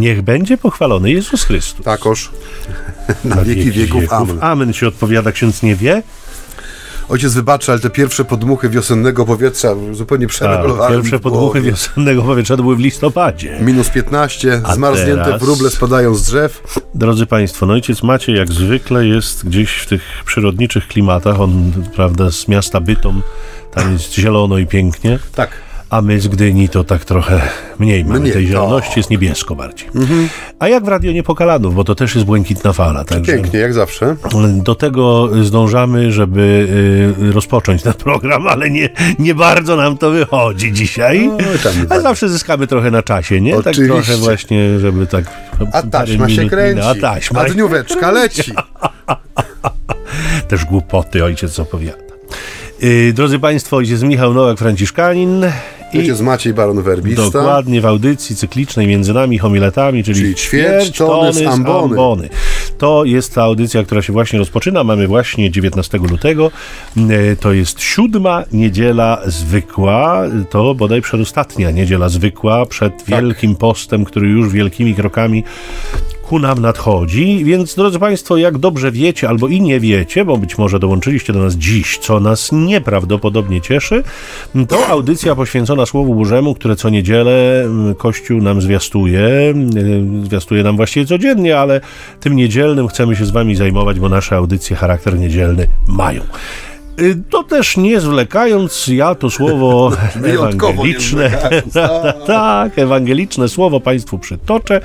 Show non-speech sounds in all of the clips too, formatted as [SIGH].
Niech będzie pochwalony Jezus Chrystus. Takoż. [LAUGHS] Na wieki wieków. Amen. Amen się odpowiada, ksiądz nie wie. Ojciec wybaczy, ale te pierwsze podmuchy wiosennego powietrza zupełnie Tak, przeregulowałem. pierwsze podmuchy wiosennego powietrza to były w listopadzie. Minus 15, A zmarznięte teraz? wróble spadają z drzew. Drodzy Państwo, no ojciec Maciej jak zwykle jest gdzieś w tych przyrodniczych klimatach. On, prawda, z miasta Bytom, tam jest zielono i pięknie. Tak. A my z Gdyni to tak trochę mniej mamy Mniej, tej no. zieloności, jest niebiesko bardziej. A jak w Radio Niepokalanów, bo to też jest błękitna fala. Także Pięknie, jak zawsze. do tego zdążamy, żeby y, rozpocząć ten program, ale nie, nie bardzo nam to wychodzi dzisiaj. No, A zawsze zyskamy trochę na czasie, nie? Tak Oczywiście. trochę właśnie, żeby tak... A taśma się kręci. A taśma A dnióweczka leci. [LAUGHS] Też głupoty ojciec opowiada. Yy, drodzy Państwo, ojciec Michał Nowak-Franciszkanin i Ojciec Maciej Baron Werbista. dokładnie w audycji cyklicznej między nami homiletami, czyli, Czyli ćwierć tony z ambony. To jest ta audycja, która się właśnie rozpoczyna. Mamy właśnie 19 lutego. Yy, To jest siódma niedziela zwykła. To bodaj przedostatnia niedziela zwykła przed Tak. Wielkim Postem, który już wielkimi krokami ku nam nadchodzi, więc drodzy Państwo, jak dobrze wiecie albo i nie wiecie, bo być może dołączyliście do nas dziś, co nas nieprawdopodobnie cieszy, to audycja poświęcona Słowu Bożemu, które co niedzielę mm, Kościół nam zwiastuje, y, zwiastuje nam właściwie codziennie, ale tym niedzielnym chcemy się z Wami zajmować, bo nasze audycje charakter niedzielny mają. Y, To też nie zwlekając, ja to słowo [LAUGHS] [LAUGHS] nie ewangeliczne, tak. [LAUGHS] tak, ewangeliczne słowo Państwu przytoczę.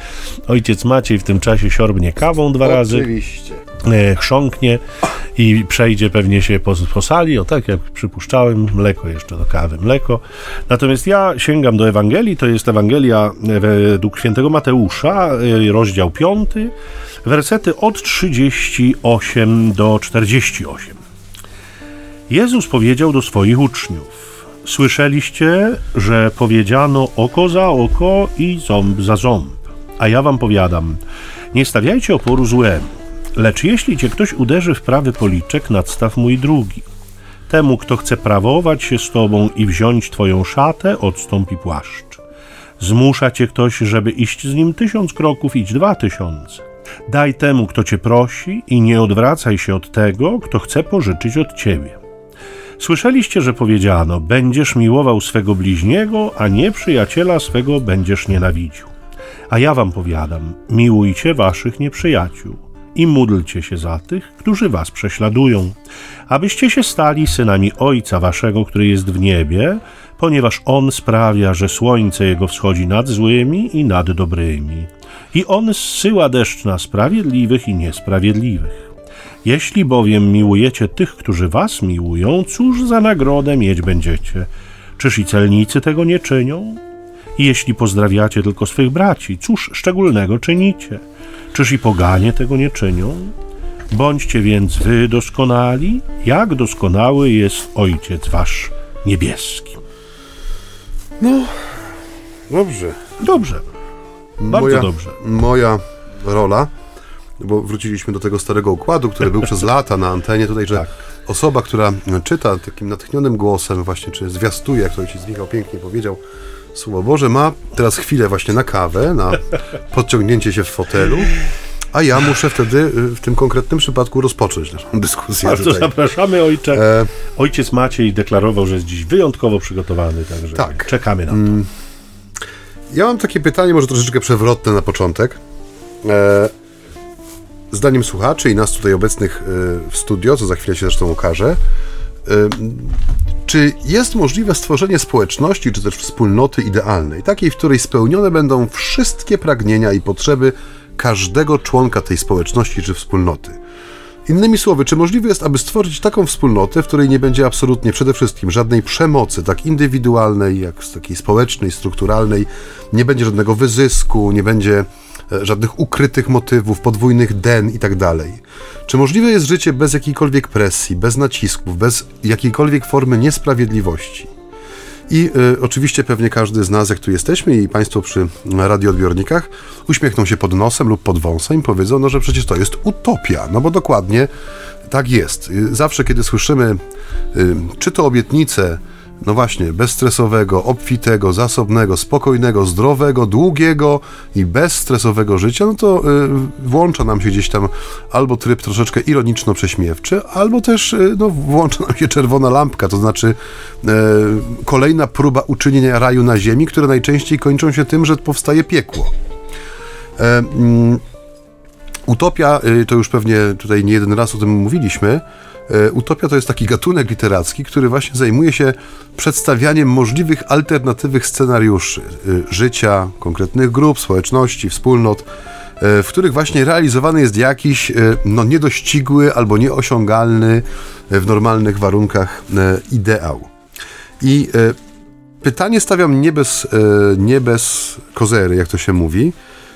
Ojciec Maciej w tym czasie siorbnie kawą dwa razy, Oczywiście. e, chrząknie i przejdzie pewnie się po, po sali, o tak jak przypuszczałem, mleko jeszcze do kawy, mleko. Natomiast ja sięgam do Ewangelii, to jest Ewangelia e, według świętego Mateusza, e, rozdział 5, wersety od 38 do 48. Jezus powiedział do swoich uczniów: Słyszeliście, że powiedziano oko za oko i ząb za ząb. A ja wam powiadam: Nie stawiajcie oporu złemu, lecz jeśli cię ktoś uderzy w prawy policzek, nadstaw mój drugi. Temu, kto chce prawować się z tobą i wziąć twoją szatę, odstąpi płaszcz. Zmusza cię ktoś, żeby iść z nim tysiąc kroków, idź dwa tysiące. Daj temu, kto cię prosi, i nie odwracaj się od tego, kto chce pożyczyć od ciebie. Słyszeliście, że powiedziano: Będziesz miłował swego bliźniego, a nie przyjaciela swego będziesz nienawidził. A ja wam powiadam: miłujcie waszych nieprzyjaciół i módlcie się za tych, którzy was prześladują, abyście się stali synami Ojca waszego, który jest w niebie, ponieważ On sprawia, że słońce Jego wschodzi nad złymi i nad dobrymi. I On zsyła deszcz na sprawiedliwych i niesprawiedliwych. Jeśli bowiem miłujecie tych, którzy was miłują, cóż za nagrodę mieć będziecie? Czyż i celnicy tego nie czynią? I jeśli pozdrawiacie tylko swych braci, cóż szczególnego czynicie? Czyż i poganie tego nie czynią? Bądźcie więc wy doskonali, jak doskonały jest Ojciec wasz niebieski. Dobrze. Dobrze, bardzo moja, dobrze. Moja rola, bo wróciliśmy do tego starego układu, który był przez lata na antenie, tutaj, że Tak. osoba, która czyta takim natchnionym głosem właśnie, czy zwiastuje, jak to ojciec Michał pięknie powiedział, Słowo Boże, ma teraz chwilę właśnie na kawę, na podciągnięcie się w fotelu, a ja muszę wtedy y, w tym konkretnym przypadku rozpocząć naszą dyskusję Bardzo tutaj. zapraszamy, ojcze. E, Ojciec Maciej deklarował, że jest dziś wyjątkowo przygotowany, także Tak. czekamy na to. Ja mam takie pytanie, może troszeczkę przewrotne na początek. E, zdaniem słuchaczy i nas tutaj obecnych e, w studio, co za chwilę się zresztą okaże, e, czy jest możliwe stworzenie społeczności, czy też wspólnoty idealnej, takiej, w której spełnione będą wszystkie pragnienia i potrzeby każdego członka tej społeczności czy wspólnoty? Innymi słowy, czy możliwe jest, aby stworzyć taką wspólnotę, w której nie będzie absolutnie przede wszystkim żadnej przemocy, tak indywidualnej, jak takiej społecznej, strukturalnej, nie będzie żadnego wyzysku, nie będzie żadnych ukrytych motywów, podwójnych den i tak. Czy możliwe jest życie bez jakiejkolwiek presji, bez nacisków, bez jakiejkolwiek formy niesprawiedliwości? I y, oczywiście pewnie każdy z nas, jak tu jesteśmy i Państwo przy radioodbiornikach, uśmiechną się pod nosem lub pod wąsem i powiedzą, no, że przecież to jest utopia. No bo dokładnie tak jest. Y, Zawsze, kiedy słyszymy y, czy to obietnice no właśnie, bezstresowego, obfitego, zasobnego, spokojnego, zdrowego, długiego i bezstresowego życia, no to y, włącza nam się gdzieś tam albo tryb troszeczkę ironiczno-prześmiewczy, albo też y, no, włącza nam się czerwona lampka, to znaczy y, kolejna próba uczynienia raju na ziemi, które najczęściej kończą się tym, że powstaje piekło. E, mm, utopia, y, to już pewnie tutaj nie jeden raz o tym mówiliśmy, utopia to jest taki gatunek literacki, który właśnie zajmuje się przedstawianiem możliwych alternatywnych scenariuszy e, życia, konkretnych grup, społeczności, wspólnot, e, w których właśnie realizowany jest jakiś no, niedościgły albo nieosiągalny w normalnych warunkach ideał. I pytanie stawiam nie bez, nie bez kozery, jak to się mówi,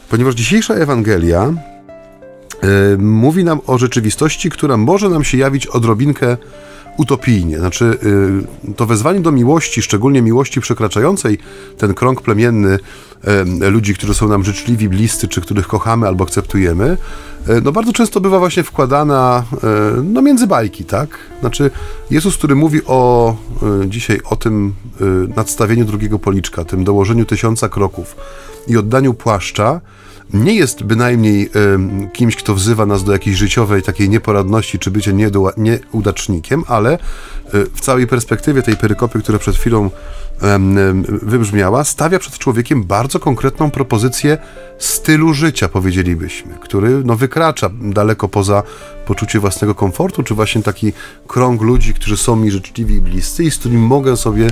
ponieważ dzisiejsza Ewangelia mówi nam o rzeczywistości, która może nam się jawić odrobinkę utopijnie. Znaczy, y, to wezwanie do miłości, szczególnie miłości przekraczającej ten krąg plemienny ludzi, którzy są nam życzliwi, bliscy, czy których kochamy albo akceptujemy, y, no bardzo często bywa właśnie wkładana no między bajki, tak? Znaczy, Jezus, który mówi o dzisiaj o tym nadstawieniu drugiego policzka, tym dołożeniu tysiąca kroków i oddaniu płaszcza, nie jest bynajmniej y, kimś, kto wzywa nas do jakiejś życiowej takiej nieporadności czy bycia nieudacznikiem, ale w całej perspektywie tej perykopy, która przed chwilą wybrzmiała, stawia przed człowiekiem bardzo konkretną propozycję stylu życia, powiedzielibyśmy, który no, wykracza daleko poza poczucie własnego komfortu, czy właśnie taki krąg ludzi, którzy są mi życzliwi i bliscy i z którymi mogę sobie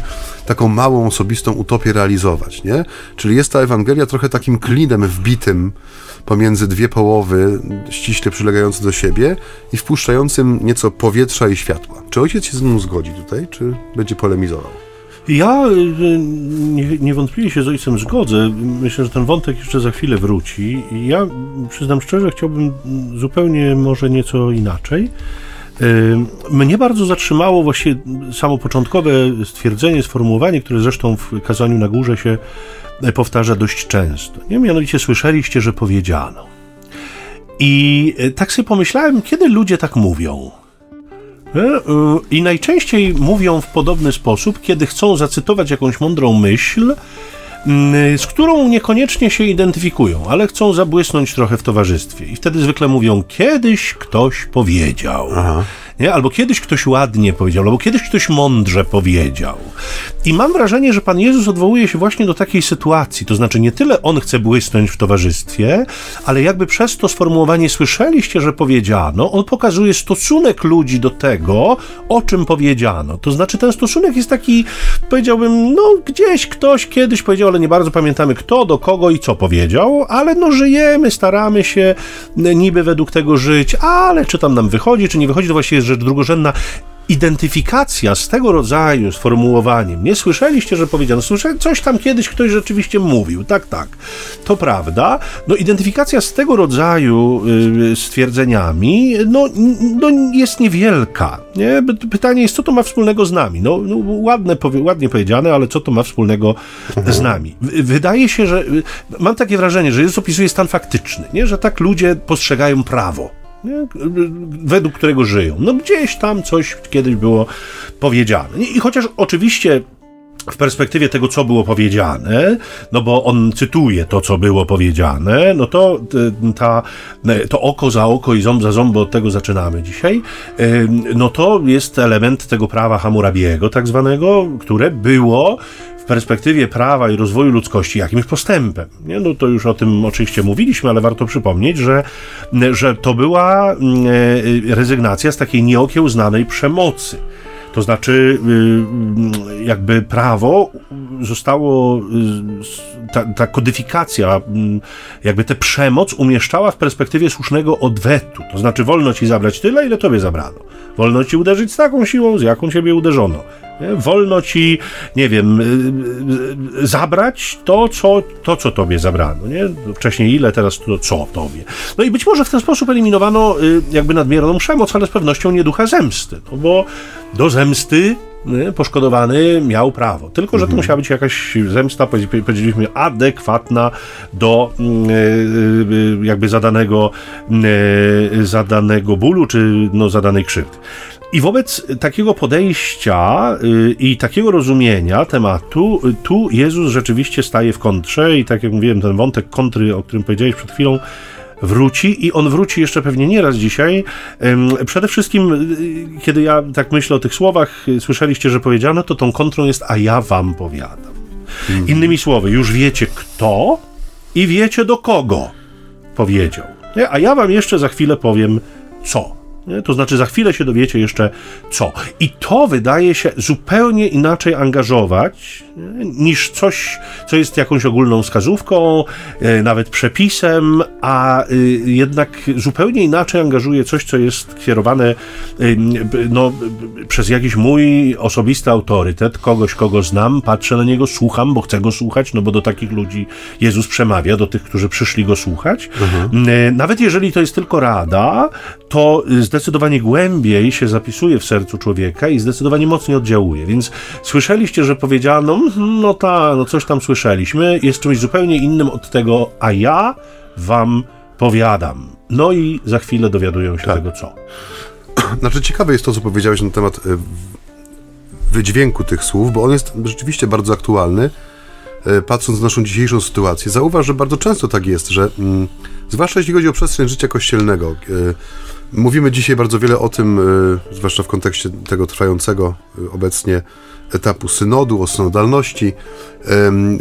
taką małą, osobistą utopię realizować, nie? Czyli jest ta Ewangelia trochę takim klinem wbitym pomiędzy dwie połowy, ściśle przylegające do siebie i wpuszczającym nieco powietrza i światła. Czy ojciec się z mną zgodzi tutaj, czy będzie polemizował? Ja y, niewątpliwie się z ojcem zgodzę. Myślę, że ten wątek jeszcze za chwilę wróci. Ja przyznam szczerze, chciałbym zupełnie może nieco inaczej. Y, mnie bardzo zatrzymało właśnie samo początkowe stwierdzenie, sformułowanie, które zresztą w kazaniu na górze się powtarza dość często. Nie? Mianowicie słyszeliście, że powiedziano. I y, tak sobie pomyślałem, kiedy ludzie tak mówią. E, e, I najczęściej mówią w podobny sposób, kiedy chcą zacytować jakąś mądrą myśl, z którą niekoniecznie się identyfikują, ale chcą zabłysnąć trochę w towarzystwie. I wtedy zwykle mówią: Kiedyś ktoś powiedział. Aha nie? albo kiedyś ktoś ładnie powiedział, albo kiedyś ktoś mądrze powiedział. I mam wrażenie, że Pan Jezus odwołuje się właśnie do takiej sytuacji, to znaczy nie tyle on chce błysnąć w towarzystwie, ale jakby przez to sformułowanie słyszeliście, że powiedziano, on pokazuje stosunek ludzi do tego, o czym powiedziano. To znaczy ten stosunek jest taki, powiedziałbym, no gdzieś ktoś kiedyś powiedział, ale nie bardzo pamiętamy kto, do kogo i co powiedział, ale no żyjemy, staramy się niby według tego żyć, ale czy tam nam wychodzi, czy nie wychodzi, to właściwie rzecz drugorzędna. Identyfikacja z tego rodzaju sformułowaniem, nie słyszeliście, że powiedziano, słyszeli, coś tam kiedyś ktoś rzeczywiście mówił, tak, tak, to prawda. No identyfikacja z tego rodzaju y, stwierdzeniami, no, no jest niewielka, nie? Pytanie jest, co to ma wspólnego z nami? No, no ładne, powie, ładnie powiedziane, ale co to ma wspólnego mhm. z nami? Wydaje się, że, y, mam takie wrażenie, że Jezus opisuje stan faktyczny, nie? Że tak ludzie postrzegają prawo nie? według którego żyją. No gdzieś tam coś kiedyś było powiedziane. I chociaż oczywiście w perspektywie tego, co było powiedziane, no bo on cytuje to, co było powiedziane, no to ta, to oko za oko i ząb za ząb, bo od tego zaczynamy dzisiaj, no to jest element tego prawa Hammurabiego, tak zwanego, które było perspektywie prawa i rozwoju ludzkości jakimś postępem. Nie? No to już o tym oczywiście mówiliśmy, ale warto przypomnieć, że, że to była rezygnacja z takiej nieokiełznanej przemocy. To znaczy, y, y, jakby prawo zostało, y, ta, ta, kodyfikacja, jakby tę przemoc umieszczała w perspektywie słusznego odwetu. To znaczy, wolno ci zabrać tyle, ile tobie zabrano. Wolno ci uderzyć z taką siłą, z jaką ciebie uderzono. Wolno ci, nie wiem, y, y, zabrać to, co, to, co tobie zabrano. Nie? Wcześniej ile, teraz to, co tobie. No i być może w ten sposób eliminowano y, jakby nadmierną przemoc, ale z pewnością nie ducha zemsty. No bo do zemsty poszkodowany miał prawo. Tylko, że to mhm. musiała być jakaś zemsta, powiedzieliśmy, adekwatna do jakby zadanego, zadanego bólu, czy no, zadanej krzywdy. I wobec takiego podejścia y, i takiego rozumienia tematu, y, tu Jezus rzeczywiście staje w kontrze i tak jak mówiłem, ten wątek kontry, o którym powiedziałeś przed chwilą, wróci i on wróci jeszcze pewnie nie raz dzisiaj. Przede wszystkim, y, kiedy ja tak myślę o tych słowach, słyszeliście, że powiedziano, to tą kontrą jest, a ja wam powiadam. Mhm. Innymi słowy, już wiecie kto i wiecie do kogo powiedział. A ja wam jeszcze za chwilę powiem co. Nie? To znaczy, za chwilę się dowiecie jeszcze co. I to wydaje się zupełnie inaczej angażować nie? niż coś, co jest jakąś ogólną wskazówką, e, nawet przepisem, a e, jednak zupełnie inaczej angażuje coś, co jest kierowane e, no, przez jakiś mój osobisty autorytet, kogoś, kogo znam, patrzę na niego, słucham, bo chcę go słuchać, no bo do takich ludzi Jezus przemawia, do tych, którzy przyszli go słuchać. Mhm. E, nawet jeżeli to jest tylko rada, to zdecydowanie zdecydowanie głębiej się zapisuje w sercu człowieka i zdecydowanie mocniej oddziałuje. Więc słyszeliście, że powiedziano, mhm, no tak, no coś tam słyszeliśmy, jest czymś zupełnie innym od tego, a ja wam powiadam. No i za chwilę dowiadują się tak. tego co. [CLEARS THROAT] Znaczy ciekawe jest to, co powiedziałeś na temat e, wydźwięku tych słów, bo on jest rzeczywiście bardzo aktualny. E, patrząc na naszą dzisiejszą sytuację, zauważ, że bardzo często tak jest, że mm, zwłaszcza jeśli chodzi o przestrzeń życia kościelnego, e, Mówimy dzisiaj bardzo wiele o tym, e, zwłaszcza w kontekście tego trwającego e, obecnie etapu synodu, o synodalności.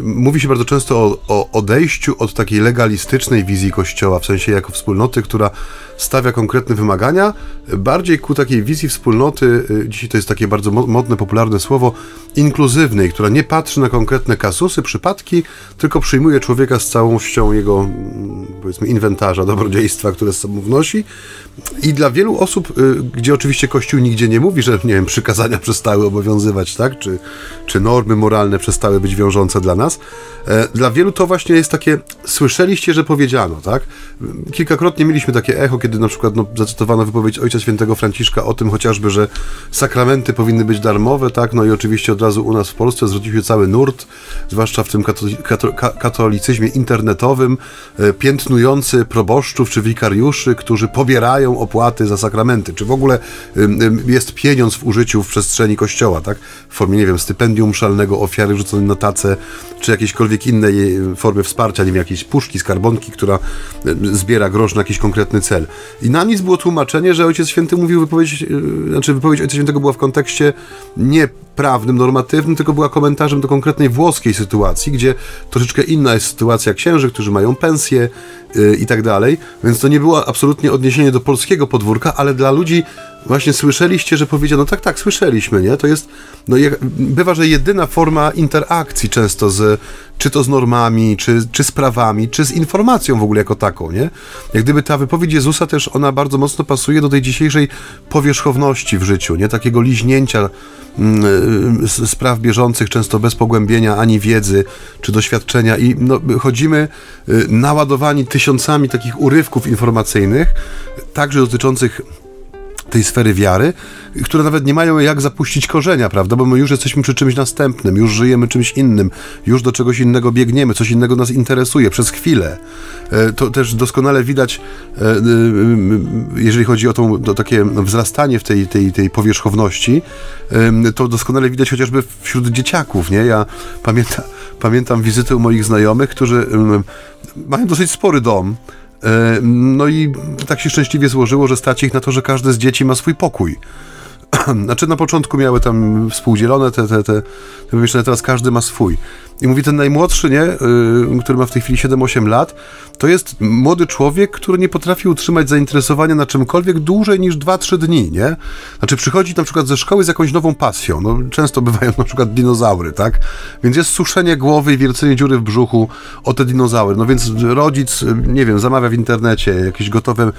Mówi się bardzo często o, o, odejściu od takiej legalistycznej wizji Kościoła, w sensie jako wspólnoty, która stawia konkretne wymagania, bardziej ku takiej wizji wspólnoty, e, dzisiaj to jest takie bardzo modne, popularne słowo, inkluzywnej, która nie patrzy na konkretne kasusy, przypadki, tylko przyjmuje człowieka z całością jego, mm, powiedzmy, inwentarza dobrodziejstwa, które z sobą wnosi. I dla wielu osób, y, gdzie oczywiście Kościół nigdzie nie mówi, że, nie wiem, przykazania przestały obowiązywać, tak, czy, czy normy moralne przestały być wiążące dla nas, e, dla wielu to właśnie jest takie, słyszeliście, że powiedziano, tak? Kilkakrotnie mieliśmy takie echo, kiedy na przykład no, zacytowano wypowiedź Ojca Świętego Franciszka o tym chociażby, że sakramenty powinny być darmowe, tak? No i oczywiście od razu u nas w Polsce zrodził się cały nurt, zwłaszcza w tym katolicyzmie internetowym, e, piętnujący proboszczów czy wikariuszy, którzy pobierają opłaty za sakramenty, czy w ogóle jest pieniądz w użyciu w przestrzeni kościoła, tak? W formie, nie wiem, stypendium szalnego, ofiary rzuconej na tacę, czy jakiejkolwiek innej e, formy wsparcia, nie wiem, jakiejś puszki, skarbonki, która zbiera grosz na jakiś konkretny cel. I na nic było tłumaczenie, że Ojciec Święty mówił wypowiedź, e, znaczy wypowiedź Ojca Świętego była w kontekście nie prawnym, normatywnym, tylko była komentarzem do konkretnej włoskiej sytuacji, gdzie troszeczkę inna jest sytuacja księży, którzy mają pensje yy, i tak dalej, więc to nie było absolutnie odniesienie do polskiego podwórka, ale dla ludzi właśnie słyszeliście, że powiedziano, no tak, tak, słyszeliśmy, nie? To jest, no jak, bywa, że jedyna forma interakcji często z, czy to z normami, czy, czy z prawami, czy z informacją w ogóle jako taką, nie? Jak gdyby ta wypowiedź Jezusa też, ona bardzo mocno pasuje do tej dzisiejszej powierzchowności w życiu, nie? Takiego liźnięcia mm, spraw bieżących, często bez pogłębienia ani wiedzy, czy doświadczenia i no, chodzimy y, naładowani tysiącami takich urywków informacyjnych, także dotyczących tej sfery wiary, które nawet nie mają jak zapuścić korzenia, prawda? Bo my już jesteśmy przy czymś następnym, już żyjemy czymś innym, już do czegoś innego biegniemy, coś innego nas interesuje przez chwilę. E, to też doskonale widać, e, e, jeżeli chodzi o to, to takie wzrastanie w tej, tej, tej powierzchowności, to doskonale widać chociażby wśród dzieciaków, nie? Ja pamiętam, pamiętam wizyty u moich znajomych, którzy mają dosyć spory dom, no i tak się szczęśliwie złożyło, że stać ich na to, że każde z dzieci ma swój pokój. [CLEARS THROAT] Znaczy na początku miały tam współdzielone te, te, te, te teraz każdy ma swój. I mówi ten najmłodszy, nie, yy, który ma w tej chwili 7-8 lat, to jest młody człowiek, który nie potrafi utrzymać zainteresowania na czymkolwiek dłużej niż 2-3 dni, nie? Znaczy przychodzi na przykład ze szkoły z jakąś nową pasją, no często bywają na przykład dinozaury, tak? Więc jest suszenie głowy i wiercenie dziury w brzuchu o te dinozaury, no więc rodzic, nie wiem, zamawia w internecie jakieś gotowe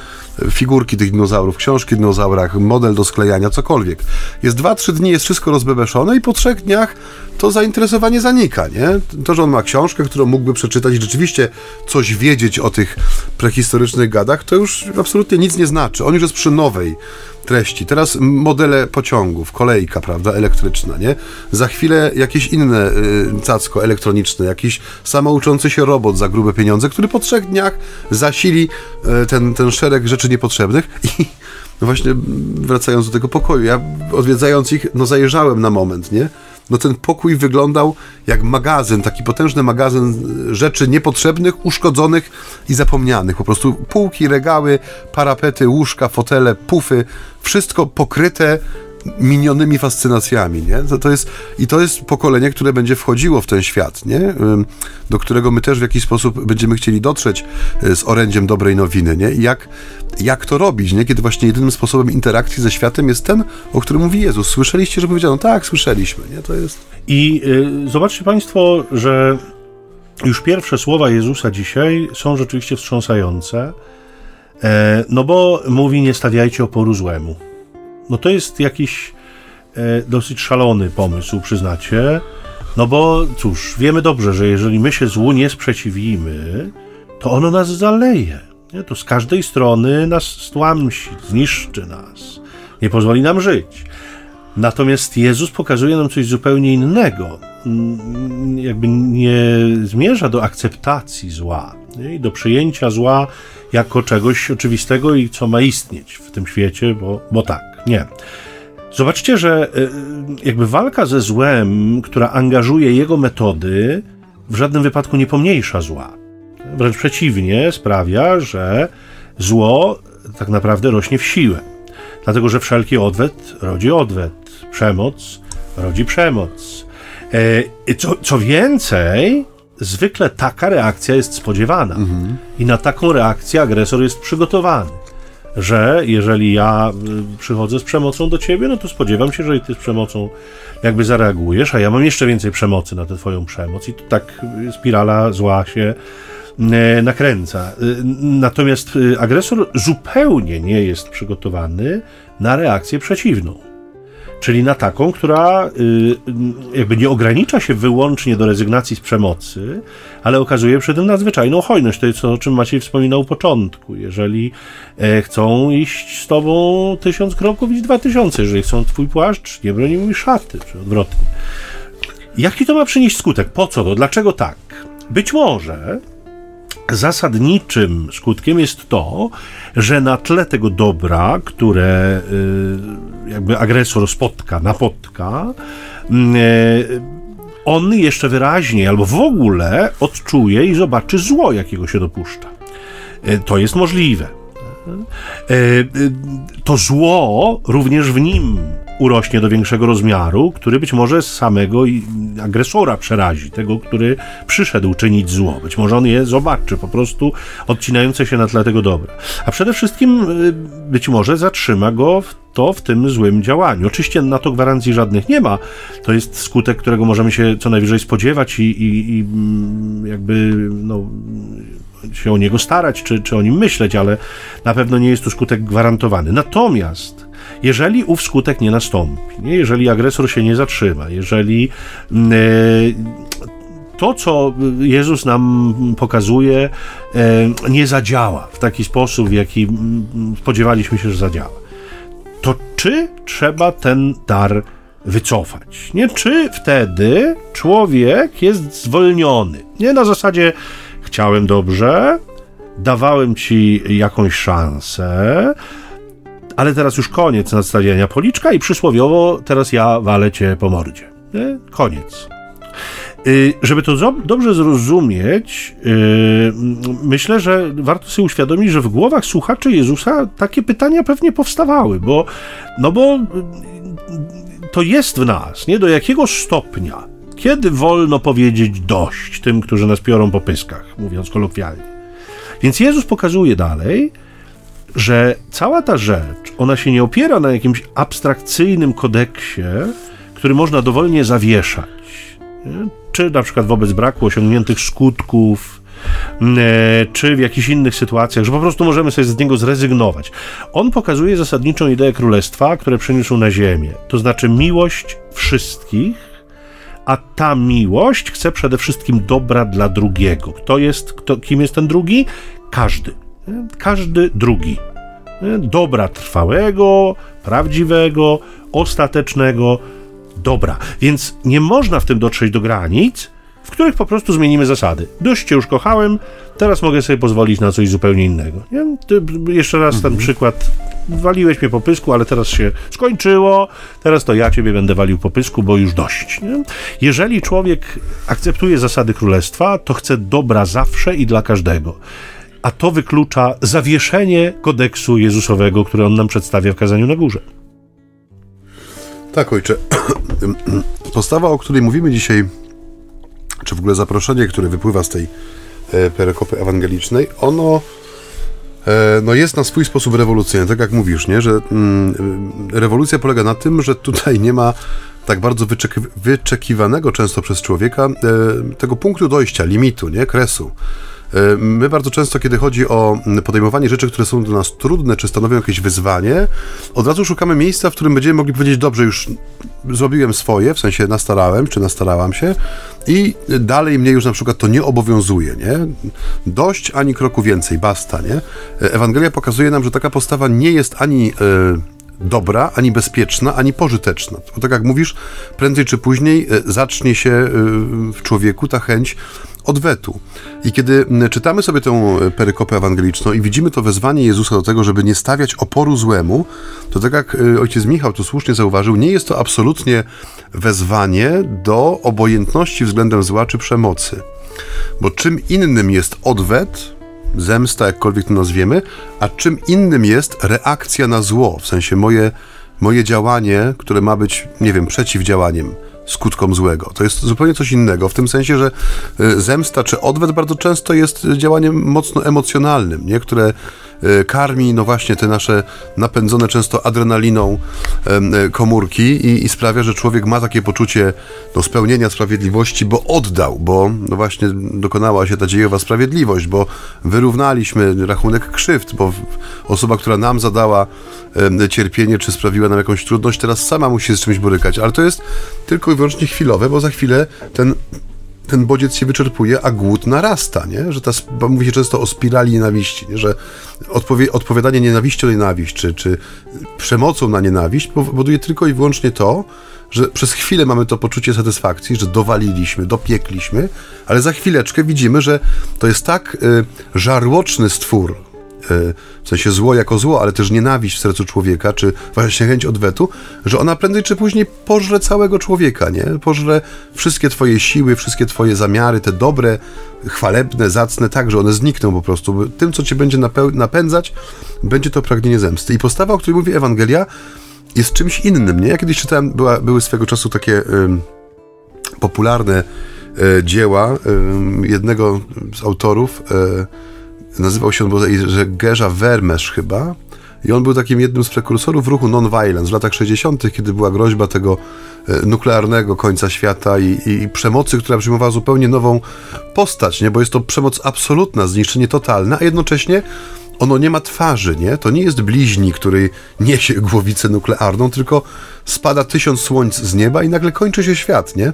figurki tych dinozaurów, książki o dinozaurach, model do sklejania, cokolwiek. Jest 2-3 dni, jest wszystko rozbebeszone i po trzech dniach to zainteresowanie zanika, To, że on ma książkę, którą mógłby przeczytać i rzeczywiście coś wiedzieć o tych prehistorycznych gadach, to już absolutnie nic nie znaczy. On już jest przy nowej treści. Teraz modele pociągów, kolejka, prawda, elektryczna, nie? Za chwilę jakieś inne y, cacko elektroniczne, jakiś samouczący się robot za grube pieniądze, który po trzech dniach zasili y, ten, ten szereg rzeczy niepotrzebnych i no [LAUGHS] właśnie wracając do tego pokoju, ja odwiedzając ich, no zajeżdżałem na moment, nie? No ten pokój wyglądał jak magazyn, taki potężny magazyn rzeczy niepotrzebnych, uszkodzonych i zapomnianych. Po prostu półki, regały, parapety, łóżka, fotele, pufy, wszystko pokryte minionymi fascynacjami, nie? To, to jest, I to jest pokolenie, które będzie wchodziło w ten świat, nie? Do którego my też w jakiś sposób będziemy chcieli dotrzeć y, z orędziem dobrej nowiny, nie? I jak, jak to robić, nie? Kiedy właśnie jedynym sposobem interakcji ze światem jest ten, o którym mówi Jezus. Słyszeliście, że powiedziano, tak, słyszeliśmy, nie? To jest... I y, zobaczcie Państwo, że już pierwsze słowa Jezusa dzisiaj są rzeczywiście wstrząsające, e, no bo mówi, nie stawiajcie oporu złemu. No to jest jakiś e, dosyć szalony pomysł, przyznacie. No bo cóż, wiemy dobrze, że jeżeli my się złu nie sprzeciwimy, to ono nas zaleje. Nie? To z każdej strony nas stłamsi, zniszczy nas, nie pozwoli nam żyć. Natomiast Jezus pokazuje nam coś zupełnie innego. Mm, jakby nie zmierza do akceptacji zła nie? i do przyjęcia zła jako czegoś oczywistego i co ma istnieć w tym świecie, bo, bo tak. Nie. Zobaczcie, że y, jakby walka ze złem, która angażuje jego metody, w żadnym wypadku nie pomniejsza zła. Wręcz przeciwnie, sprawia, że zło tak naprawdę rośnie w siłę. Dlatego, że wszelki odwet rodzi odwet, przemoc rodzi przemoc. E, co, co więcej, zwykle taka reakcja jest spodziewana. Mhm. I na taką reakcję agresor jest przygotowany że jeżeli ja y, przychodzę z przemocą do ciebie, no to spodziewam się, że ty z przemocą jakby zareagujesz, a ja mam jeszcze więcej przemocy na tę twoją przemoc i to tak spirala zła się y, nakręca. Y, natomiast agresor zupełnie nie jest przygotowany na reakcję przeciwną czyli na taką, która y, jakby nie ogranicza się wyłącznie do rezygnacji z przemocy, ale okazuje przy tym nadzwyczajną hojność. To jest to, o czym Maciej wspominał u początku. Jeżeli e, chcą iść z tobą tysiąc kroków, idź dwa tysiące. Jeżeli chcą twój płaszcz, nie broni mi szaty, czy odwrotnie. Jaki to ma przynieść skutek? Po co to? Dlaczego tak? Być może zasadniczym skutkiem jest to, że na tle tego dobra, które y, jakby agresor spotka, napotka, y, on jeszcze wyraźniej albo w ogóle odczuje i zobaczy zło, jakiego się dopuszcza. Y, to jest możliwe. To zło również w nim urośnie do większego rozmiaru, który być może samego agresora przerazi, tego, który przyszedł czynić zło. Być może on je zobaczy, po prostu odcinające się na tle tego dobra. A przede wszystkim y, być może zatrzyma go to w tym złym działaniu. Oczywiście na to gwarancji żadnych nie ma. To jest skutek, którego możemy się co najwyżej spodziewać i, i, i mm, jakby no, się o niego starać, czy, czy o nim myśleć, ale na pewno nie jest to skutek gwarantowany. Natomiast jeżeli ów skutek nie nastąpi, nie? jeżeli agresor się nie zatrzyma, jeżeli mm, e, to, co Jezus nam pokazuje, e, nie zadziała w taki sposób, w jaki mm, spodziewaliśmy się, że zadziała, to czy trzeba ten dar wycofać? Nie? Czy wtedy człowiek jest zwolniony? Nie na zasadzie chciałem dobrze, dawałem ci jakąś szansę, ale teraz już koniec nadstawiania policzka i przysłowiowo teraz ja walę cię po mordzie. Nie? Koniec. Y, żeby to dobrze zrozumieć, y, myślę, że warto sobie uświadomić, że w głowach słuchaczy Jezusa takie pytania pewnie powstawały, bo, no bo y, to jest w nas, nie? Do jakiego stopnia, kiedy wolno powiedzieć dość tym, którzy nas piorą po pyskach, mówiąc kolokwialnie. Więc Jezus pokazuje dalej, że cała ta rzecz, ona się nie opiera na jakimś abstrakcyjnym kodeksie, który można dowolnie zawieszać. Nie? Czy na przykład wobec braku osiągniętych skutków, mm, e, czy w jakichś innych sytuacjach, że po prostu możemy sobie z niego zrezygnować. On pokazuje zasadniczą ideę królestwa, które przyniósł na ziemię, to znaczy miłość wszystkich, a ta miłość chce przede wszystkim dobra dla drugiego. Kto jest, kto, kim jest ten drugi? Każdy każdy drugi. Dobra trwałego, prawdziwego, ostatecznego dobra. Więc nie można w tym dotrzeć do granic, w których po prostu zmienimy zasady. Dość cię już kochałem, teraz mogę sobie pozwolić na coś zupełnie innego. Nie? Jeszcze raz ten mhm. przykład waliłeś mnie po pysku, ale teraz się skończyło, teraz to ja ciebie będę walił po pysku, bo już dość. Nie? Jeżeli człowiek akceptuje zasady królestwa, to chce dobra zawsze i dla każdego a to wyklucza zawieszenie kodeksu Jezusowego, który on nam przedstawia w kazaniu na górze. Tak, ojcze. [CLEARS THROAT] Postawa, o której mówimy dzisiaj, czy w ogóle zaproszenie, które wypływa z tej e, perykopy ewangelicznej, ono e, no jest na swój sposób rewolucyjne, tak jak mówisz, nie? że mm, rewolucja polega na tym, że tutaj nie ma tak bardzo wyczeki wyczekiwanego często przez człowieka e, tego punktu dojścia, limitu, nie? kresu. E, my bardzo często, kiedy chodzi o podejmowanie rzeczy, które są dla nas trudne, czy stanowią jakieś wyzwanie, od razu szukamy miejsca, w którym będziemy mogli powiedzieć, dobrze, już zrobiłem swoje, w sensie nastarałem, czy nastarałam się i dalej mnie już na przykład to nie obowiązuje, nie? Dość, ani kroku więcej, basta, nie? E, Ewangelia pokazuje nam, że taka postawa nie jest ani... Yy, dobra, ani bezpieczna, ani pożyteczna. Bo tak jak mówisz, prędzej czy później zacznie się w człowieku ta chęć odwetu. I kiedy czytamy sobie tę perykopę ewangeliczną i widzimy to wezwanie Jezusa do tego, żeby nie stawiać oporu złemu, to tak jak y, ojciec Michał tu słusznie zauważył, nie jest to absolutnie wezwanie do obojętności względem zła czy przemocy. Bo czym innym jest odwet, zemsta, jakkolwiek to nazwiemy, a czym innym jest reakcja na zło, w sensie moje, moje działanie, które ma być, nie wiem, przeciwdziałaniem skutkom złego. To jest zupełnie coś innego, w tym sensie, że y, zemsta czy odwet bardzo często jest działaniem mocno emocjonalnym, nie? które karmi no właśnie te nasze napędzone często adrenaliną y, komórki i, i, sprawia, że człowiek ma takie poczucie no, spełnienia sprawiedliwości, bo oddał, bo no właśnie dokonała się ta dziejowa sprawiedliwość, bo wyrównaliśmy rachunek krzywd, bo osoba, która nam zadała cierpienie, czy sprawiła nam jakąś trudność, teraz sama musi się z czymś borykać, ale to jest tylko i wyłącznie chwilowe, bo za chwilę ten ten bodziec się wyczerpuje, a głód narasta, nie? Że ta, mówi się często o spirali nienawiści, nie? że odpowie, odpowiadanie nienawiścią na nienawiść, czy, czy przemocą na nienawiść powoduje tylko i wyłącznie to, że przez chwilę mamy to poczucie satysfakcji, że dowaliliśmy, dopiekliśmy, ale za chwileczkę widzimy, że to jest tak y, żarłoczny stwór, w sensie zło jako zło, ale też nienawiść w sercu człowieka, czy właśnie chęć odwetu, że ona prędzej czy później pożre całego człowieka, nie? Pożre wszystkie twoje siły, wszystkie twoje zamiary, te dobre, chwalebne, zacne, tak, że one znikną po prostu. Tym, co cię będzie napędzać, będzie to pragnienie zemsty. I postawa, o której mówi Ewangelia, jest czymś innym, nie? Ja kiedyś czytałem, była, były swego czasu takie popularne y, dzieła jednego z autorów, y, nazywał się on bodajże Gerza Vermesz chyba i on był takim jednym z prekursorów ruchu non-violence w latach 60., kiedy była groźba tego e, nuklearnego końca świata i, i, i, przemocy, która przyjmowała zupełnie nową postać, nie? bo jest to przemoc absolutna, zniszczenie totalne, a jednocześnie ono nie ma twarzy, nie? To nie jest bliźni, który niesie głowicę nuklearną, tylko spada tysiąc słońc z nieba i nagle kończy się świat, nie?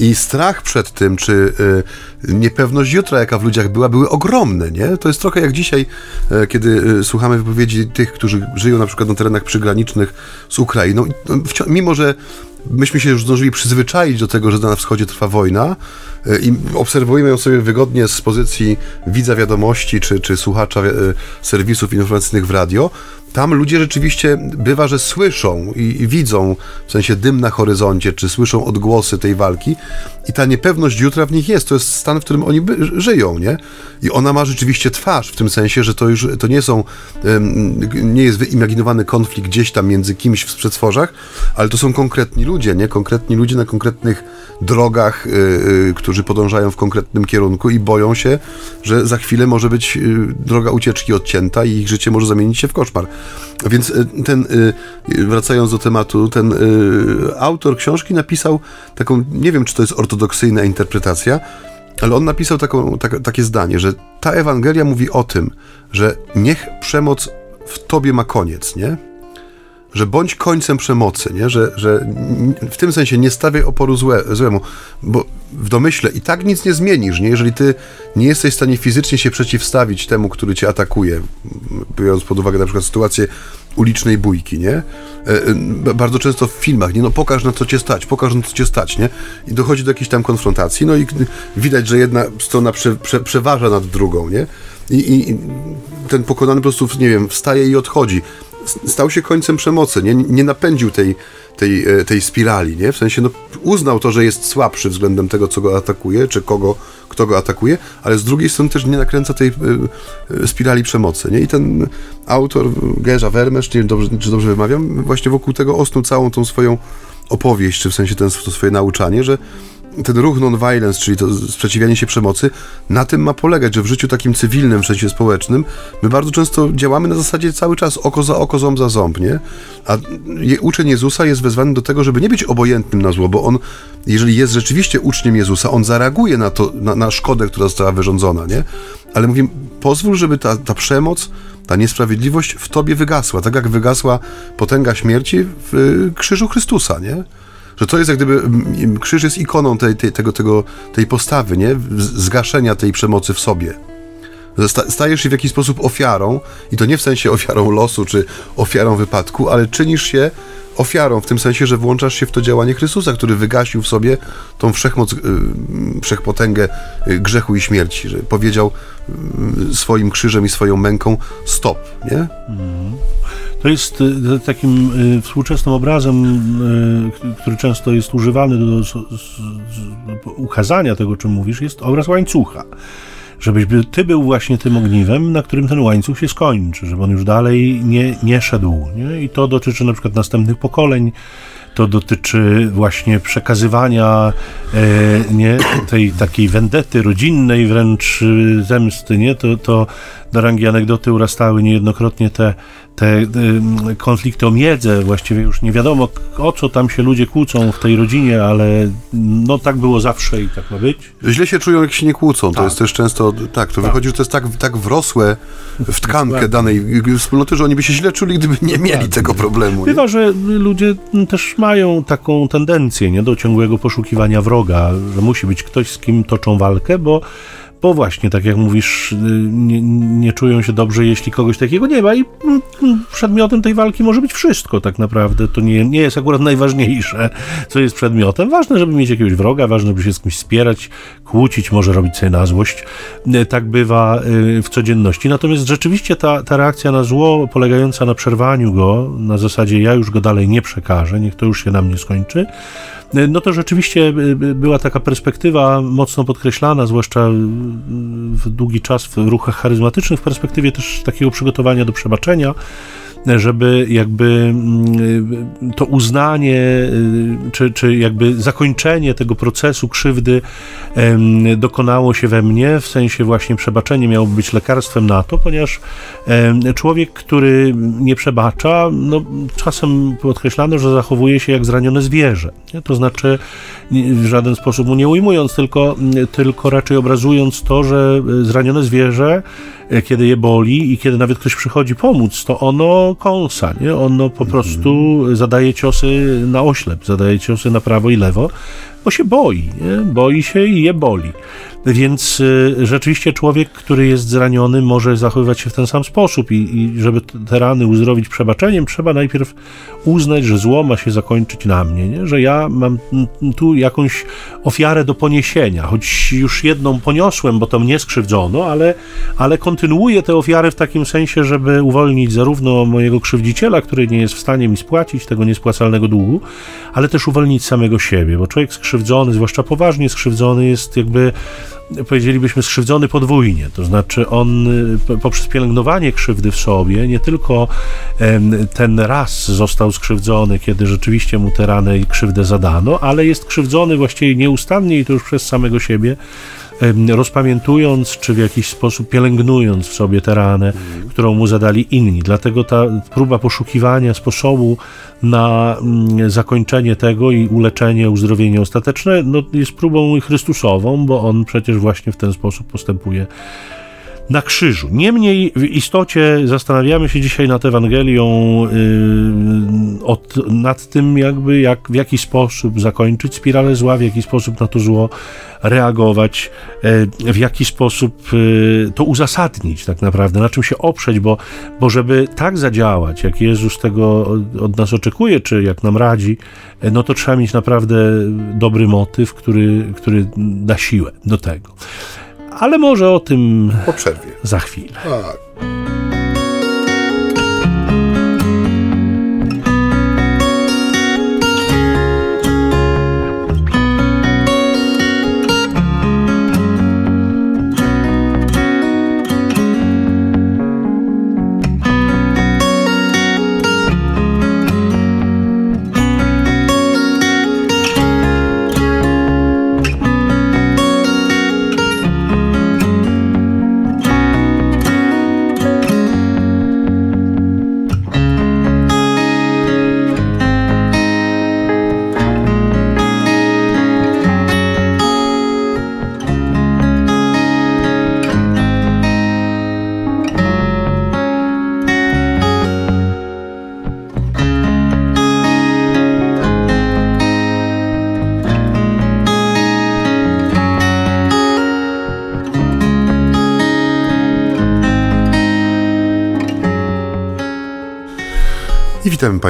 I strach przed tym, czy y, niepewność jutra, jaka w ludziach była, były ogromne, nie? To jest trochę jak dzisiaj, y, kiedy y, słuchamy wypowiedzi tych, którzy żyją na przykład na terenach przygranicznych z Ukrainą. No, mimo, że myśmy się już zdążyli przyzwyczaić do tego, że na wschodzie trwa wojna e, i obserwujemy ją sobie wygodnie z pozycji widza wiadomości czy, czy słuchacza e, serwisów informacyjnych w radio, tam ludzie rzeczywiście bywa, że słyszą i, i, widzą w sensie dym na horyzoncie, czy słyszą odgłosy tej walki i ta niepewność jutra w nich jest. To jest stan, w którym oni by, żyją, nie? I ona ma rzeczywiście twarz, w tym sensie, że to już to nie są, nie jest wyimaginowany konflikt gdzieś tam między kimś w przetworzach, ale to są konkretni ludzie, nie? Konkretni ludzie na konkretnych drogach, y, y, którzy podążają w konkretnym kierunku i boją się, że za chwilę może być y, droga ucieczki odcięta i ich życie może zamienić się w koszmar. Więc ten, wracając do tematu, ten autor książki napisał taką, nie wiem czy to jest ortodoksyjna interpretacja, ale on napisał taką, tak, takie zdanie, że ta Ewangelia mówi o tym, że niech przemoc w tobie ma koniec, nie? Że bądź końcem przemocy, nie? Że, że w tym sensie nie stawiaj oporu złe, złemu, bo w domyśle i tak nic nie zmienisz, nie? Jeżeli ty nie jesteś w stanie fizycznie się przeciwstawić temu, który cię atakuje, biorąc pod uwagę na przykład sytuację ulicznej bójki, nie? E, e, bardzo często w filmach, nie? No pokaż na co cię stać, pokaż na co cię stać, nie? I dochodzi do jakiejś tam konfrontacji, no i widać, że jedna strona prze, prze, przeważa nad drugą, nie? I, I ten pokonany po prostu, nie wiem, wstaje i odchodzi stał się końcem przemocy, nie, nie napędził tej, tej, e, tej spirali, nie? W sensie no, uznał to, że jest słabszy względem tego, co go atakuje, czy kogo, kto go atakuje, ale z drugiej strony też nie nakręca tej y, spirali przemocy, nie? I ten autor, Gerza Vermesz, nie wiem, dobrze, czy dobrze wymawiam, właśnie wokół tego osnął całą tą swoją opowieść, czy w sensie ten, to swoje nauczanie, że ten ruch non-violence, czyli to sprzeciwianie się przemocy, na tym ma polegać, że w życiu takim cywilnym, w sensie społecznym, my bardzo często działamy na zasadzie cały czas oko za oko, ząb za ząb, nie? A uczeń Jezusa jest wezwany do tego, żeby nie być obojętnym na zło, bo on, jeżeli jest rzeczywiście uczniem Jezusa, on zareaguje na to, na, na szkodę, która została wyrządzona, nie? Ale mówię, pozwól, żeby ta, ta przemoc, ta niesprawiedliwość w tobie wygasła, tak jak wygasła potęga śmierci w y, krzyżu Chrystusa, nie? Że to jest jak gdyby krzyż jest ikoną tej, tej, tego, tego, tej postawy, nie? Zgaszenia tej przemocy w sobie. Stajesz się w jakiś sposób ofiarą, i to nie w sensie ofiarą losu czy ofiarą wypadku, ale czynisz się ofiarą, w tym sensie, że włączasz się w to działanie Chrystusa, który wygasił w sobie tą wszechmoc, yy, wszechpotęgę yy, grzechu i śmierci, że powiedział yy, swoim krzyżem i swoją męką stop, nie? Mm. To jest y, takim y, współczesnym obrazem, y, który często jest używany do ukazania tego, czym mówisz, jest obraz łańcucha. Żebyś ty był właśnie tym ogniwem, na którym ten łańcuch się skończy, żeby on już dalej nie, nie szedł. Nie? I to dotyczy na przykład następnych pokoleń, to dotyczy właśnie przekazywania e, nie, tej takiej wendety rodzinnej, wręcz zemsty, nie? To, to do rangi anegdoty urastały niejednokrotnie te, te konflikty o miedzę, właściwie już nie wiadomo o co tam się ludzie kłócą w tej rodzinie, ale no tak było zawsze i tak ma być. Źle się czują, jak się nie kłócą. To tak. jest też często, tak, to tak. wychodzi, że to jest tak, tak wrosłe w [LAUGHS] tkankę danej wspólnoty, że oni by się źle czuli, gdyby nie mieli tego problemu. Bywa, nie? że ludzie też mają taką tendencję nie, do ciągłego poszukiwania wroga, że musi być ktoś, z kim toczą walkę, bo bo właśnie, tak jak mówisz, y, nie, nie, czują się dobrze, jeśli kogoś takiego nie ma i mm, przedmiotem tej walki może być wszystko tak naprawdę. To nie, nie jest akurat najważniejsze, co jest przedmiotem. Ważne, żeby mieć jakiegoś wroga, ważne, żeby się z kimś wspierać, kłócić, może robić sobie na złość. Y, tak bywa y, w codzienności. Natomiast rzeczywiście ta, ta reakcja na zło, polegająca na przerwaniu go, na zasadzie ja już go dalej nie przekażę, niech to już się na mnie skończy, no to rzeczywiście była taka perspektywa mocno podkreślana, zwłaszcza w długi czas w ruchach charyzmatycznych, w perspektywie też takiego przygotowania do przebaczenia żeby jakby mm, to uznanie, y, czy, czy jakby zakończenie tego procesu krzywdy dokonało się we mnie, w sensie właśnie przebaczenie miało być lekarstwem na to, ponieważ człowiek, który nie przebacza, no, czasem podkreślano, że zachowuje się jak zranione zwierzę. To znaczy, w żaden sposób mu nie ujmując, tylko, tylko raczej obrazując to, że zranione zwierzę E, kiedy je boli i kiedy nawet ktoś przychodzi pomóc, to ono kąsa, nie? Ono po prostu zadaje ciosy na oślep, zadaje ciosy na prawo i lewo, bo się boi, nie? boi się i je boli. Więc y, rzeczywiście człowiek, który jest zraniony, może zachowywać się w ten sam sposób i, i żeby te rany uzdrowić przebaczeniem, trzeba najpierw uznać, że zło ma się zakończyć na mnie, nie? że ja mam tu jakąś ofiarę do poniesienia, choć już jedną poniosłem, bo to mnie skrzywdzono, ale, ale kontynuuję tę ofiarę w takim sensie, żeby uwolnić zarówno mojego krzywdziciela, który nie jest w stanie mi spłacić tego niespłacalnego długu, ale też uwolnić samego siebie, bo człowiek skrzywdzony, zwłaszcza poważnie skrzywdzony, jest jakby powiedzielibyśmy, skrzywdzony podwójnie. To znaczy, on y, poprzez pielęgnowanie krzywdy w sobie nie tylko ten raz został skrzywdzony, kiedy rzeczywiście mu te rany i krzywdę zadano, ale jest krzywdzony właściwie nieustannie i to już przez samego siebie rozpamiętując, czy w jakiś sposób pielęgnując w sobie tę ranę, którą mu zadali inni. Dlatego ta próba poszukiwania sposobu na mm, zakończenie tego i uleczenie, uzdrowienie ostateczne no, jest próbą Chrystusową, bo on przecież właśnie w ten sposób postępuje na krzyżu. Niemniej w istocie zastanawiamy się dzisiaj nad Ewangelią, yy, od, nad tym jakby jak, w jaki sposób zakończyć spiralę zła, w jaki sposób na to zło reagować, yy, w jaki sposób yy, to uzasadnić tak naprawdę, na czym się oprzeć, bo, bo żeby tak zadziałać, jak Jezus tego od, od nas oczekuje, czy jak nam radzi, yy, no to trzeba mieć naprawdę dobry motyw, który, który da siłę do tego ale może o tym po przerwie. Za chwilę. Tak.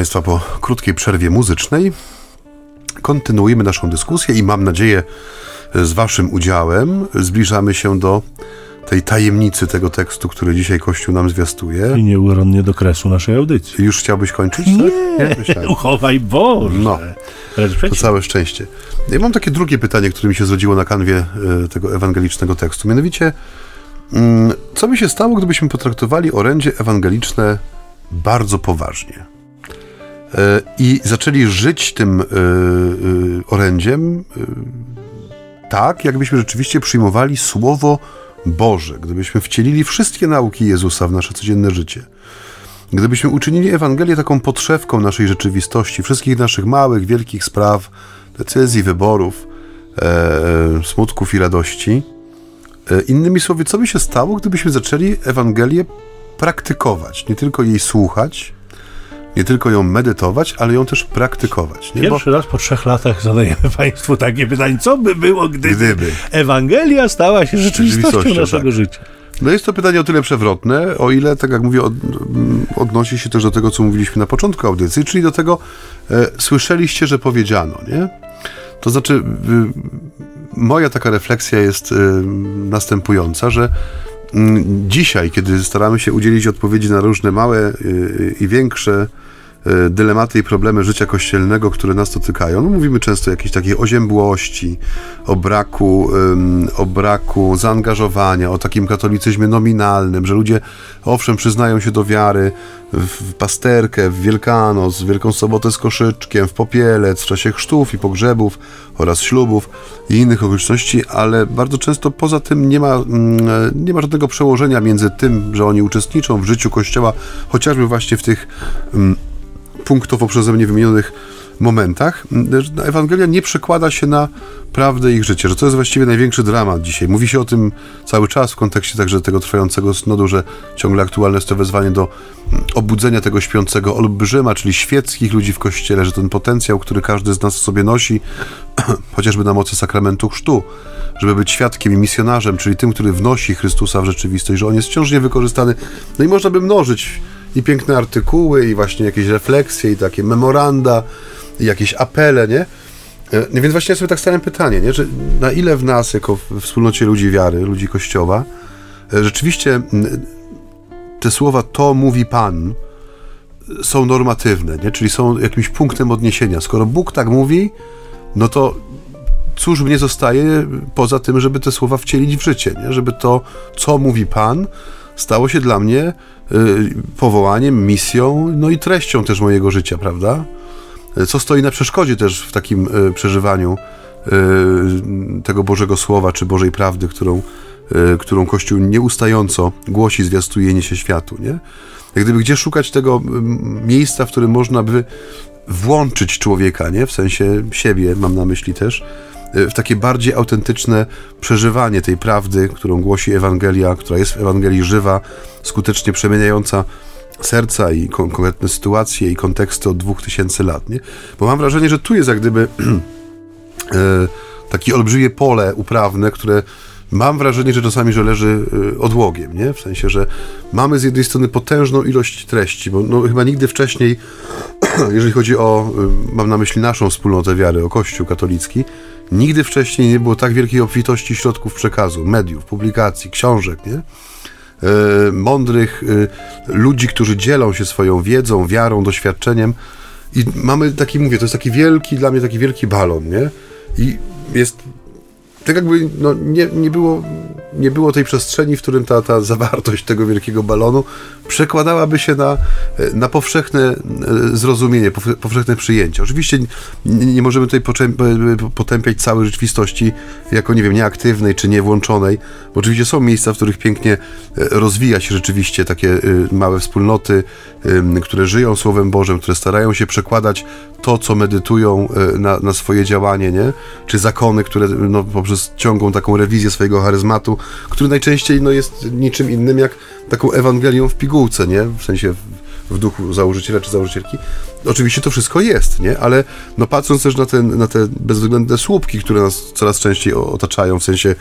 Państwa po krótkiej przerwie muzycznej. Kontynuujemy naszą dyskusję i mam nadzieję, z Waszym udziałem zbliżamy się do tej tajemnicy tego tekstu, który dzisiaj Kościół nam zwiastuje. I nieuronnie do kresu naszej audycji. Już chciałbyś kończyć? Nie, nie [LAUGHS] uchowaj Boże. No, to całe szczęście. Ja mam takie drugie pytanie, które mi się zrodziło na kanwie e, tego ewangelicznego tekstu. Mianowicie, mm, co by się stało, gdybyśmy potraktowali orędzie ewangeliczne bardzo poważnie? E, I zaczęli żyć tym e, orędziem tak, jakbyśmy rzeczywiście przyjmowali Słowo Boże, gdybyśmy wcielili wszystkie nauki Jezusa w nasze codzienne życie, gdybyśmy uczynili Ewangelię taką podszewką naszej rzeczywistości, wszystkich naszych małych, wielkich spraw, decyzji, wyborów, e, smutków i radości. E, innymi słowy, co by się stało, gdybyśmy zaczęli Ewangelię praktykować, nie tylko jej słuchać, nie tylko ją medytować, ale ją też praktykować. Nie? Pierwszy Bo... raz po trzech latach zadajemy Państwu takie pytanie, co by było, gdyby, gdyby. Ewangelia stała się rzeczywistością, rzeczywistością naszego tak. życia. No jest to pytanie o tyle przewrotne, o ile, tak jak mówię, od, odnosi się też do tego, co mówiliśmy na początku audycji, czyli do tego, e, słyszeliście, że powiedziano, nie? To znaczy, y, moja taka refleksja jest y, następująca, że y, dzisiaj, kiedy staramy się udzielić odpowiedzi na różne małe y, i większe E, dylematy i problemy życia kościelnego, które nas dotykają. No, mówimy często o jakiejś takiej oziębłości, o braku, o braku zaangażowania, o takim katolicyzmie nominalnym, że ludzie owszem przyznają się do wiary w pasterkę, w Wielkanoc, w Wielką Sobotę z koszyczkiem, w popielec, w czasie chrztów i pogrzebów oraz ślubów i innych okoliczności, ale bardzo często poza tym nie ma, mm, nie ma żadnego przełożenia między tym, że oni uczestniczą w życiu Kościoła, chociażby właśnie w tych mm, punktowo przeze mnie wymienionych momentach, Ewangelia nie przekłada się na prawdę ich życia, że to jest właściwie największy dramat dzisiaj. Mówi się o tym cały czas w kontekście także tego trwającego synodu, że ciągle aktualne jest to wezwanie do obudzenia tego śpiącego olbrzyma, czyli świeckich ludzi w Kościele, że ten potencjał, który każdy z nas sobie nosi, [CLEARS THROAT] chociażby na mocy sakramentu chrztu, żeby być świadkiem i misjonarzem, czyli tym, który wnosi Chrystusa w rzeczywistość, że on jest wciąż niewykorzystany. No i można by mnożyć i piękne artykuły, i właśnie jakieś refleksje, i takie memoranda, i jakieś apele, nie? E, więc właśnie ja sobie tak stałem pytanie, nie? Że na ile w nas, jako w wspólnocie ludzi wiary, ludzi Kościoła, e, rzeczywiście te słowa to mówi Pan są normatywne, nie? czyli są jakimś punktem odniesienia. Skoro Bóg tak mówi, no to cóż mnie zostaje poza tym, żeby te słowa wcielić w życie, nie? żeby to, co mówi Pan, stało się dla mnie y, powołaniem, misją, no i treścią też mojego życia, prawda? Co stoi na przeszkodzie też w takim y, przeżywaniu y, tego Bożego Słowa czy Bożej Prawdy, którą, którą Kościół nieustająco głosi, zwiastuje, niesie światu, nie? Jak gdyby gdzie szukać tego miejsca, w którym można by włączyć człowieka, nie? W sensie siebie, mam na myśli też, w takie bardziej autentyczne przeżywanie tej prawdy, którą głosi Ewangelia, która jest w Ewangelii żywa, skutecznie przemieniająca serca i kon konkretne sytuacje i konteksty od dwóch tysięcy lat, nie? Bo mam wrażenie, że tu jest jak gdyby e, [CLEARS THROAT] takie olbrzymie pole uprawne, które mam wrażenie, że czasami, że leży e, odłogiem, nie? W sensie, że mamy z jednej strony potężną ilość treści, bo no, chyba nigdy wcześniej, [CLEARS THROAT] jeżeli chodzi o, e, mam na myśli naszą wspólnotę wiary, o Kościół katolicki, Nigdy wcześniej nie było tak wielkiej obfitości środków przekazu, mediów, publikacji, książek, nie? E, mądrych ludzi, którzy dzielą się swoją wiedzą, wiarą, doświadczeniem. I mamy taki, mówię, to jest taki wielki, dla mnie taki wielki balon, nie? I jest tak jakby no, nie, nie, było, nie było tej przestrzeni, w którym ta, ta zawartość tego wielkiego balonu przekładałaby się na, na powszechne e, zrozumienie, powszechne przyjęcie. Oczywiście nie, możemy tutaj potępiać całej rzeczywistości jako, nie wiem, nieaktywnej czy niewłączonej, bo oczywiście są miejsca, w których pięknie e, rozwija się rzeczywiście takie e, małe wspólnoty, które żyją Słowem Bożym, które starają się przekładać to, co medytują na, na swoje działanie, nie? czy zakony, które no, poprzez ciągłą taką rewizję swojego charyzmatu, który najczęściej no, jest niczym innym jak taką Ewangelią w pigułce, nie? w sensie w duchu założyciela czy założycielki. Oczywiście to wszystko jest, nie? Ale no patrząc też na, ten, na te bezwzględne słupki, które nas coraz częściej otaczają, w sensie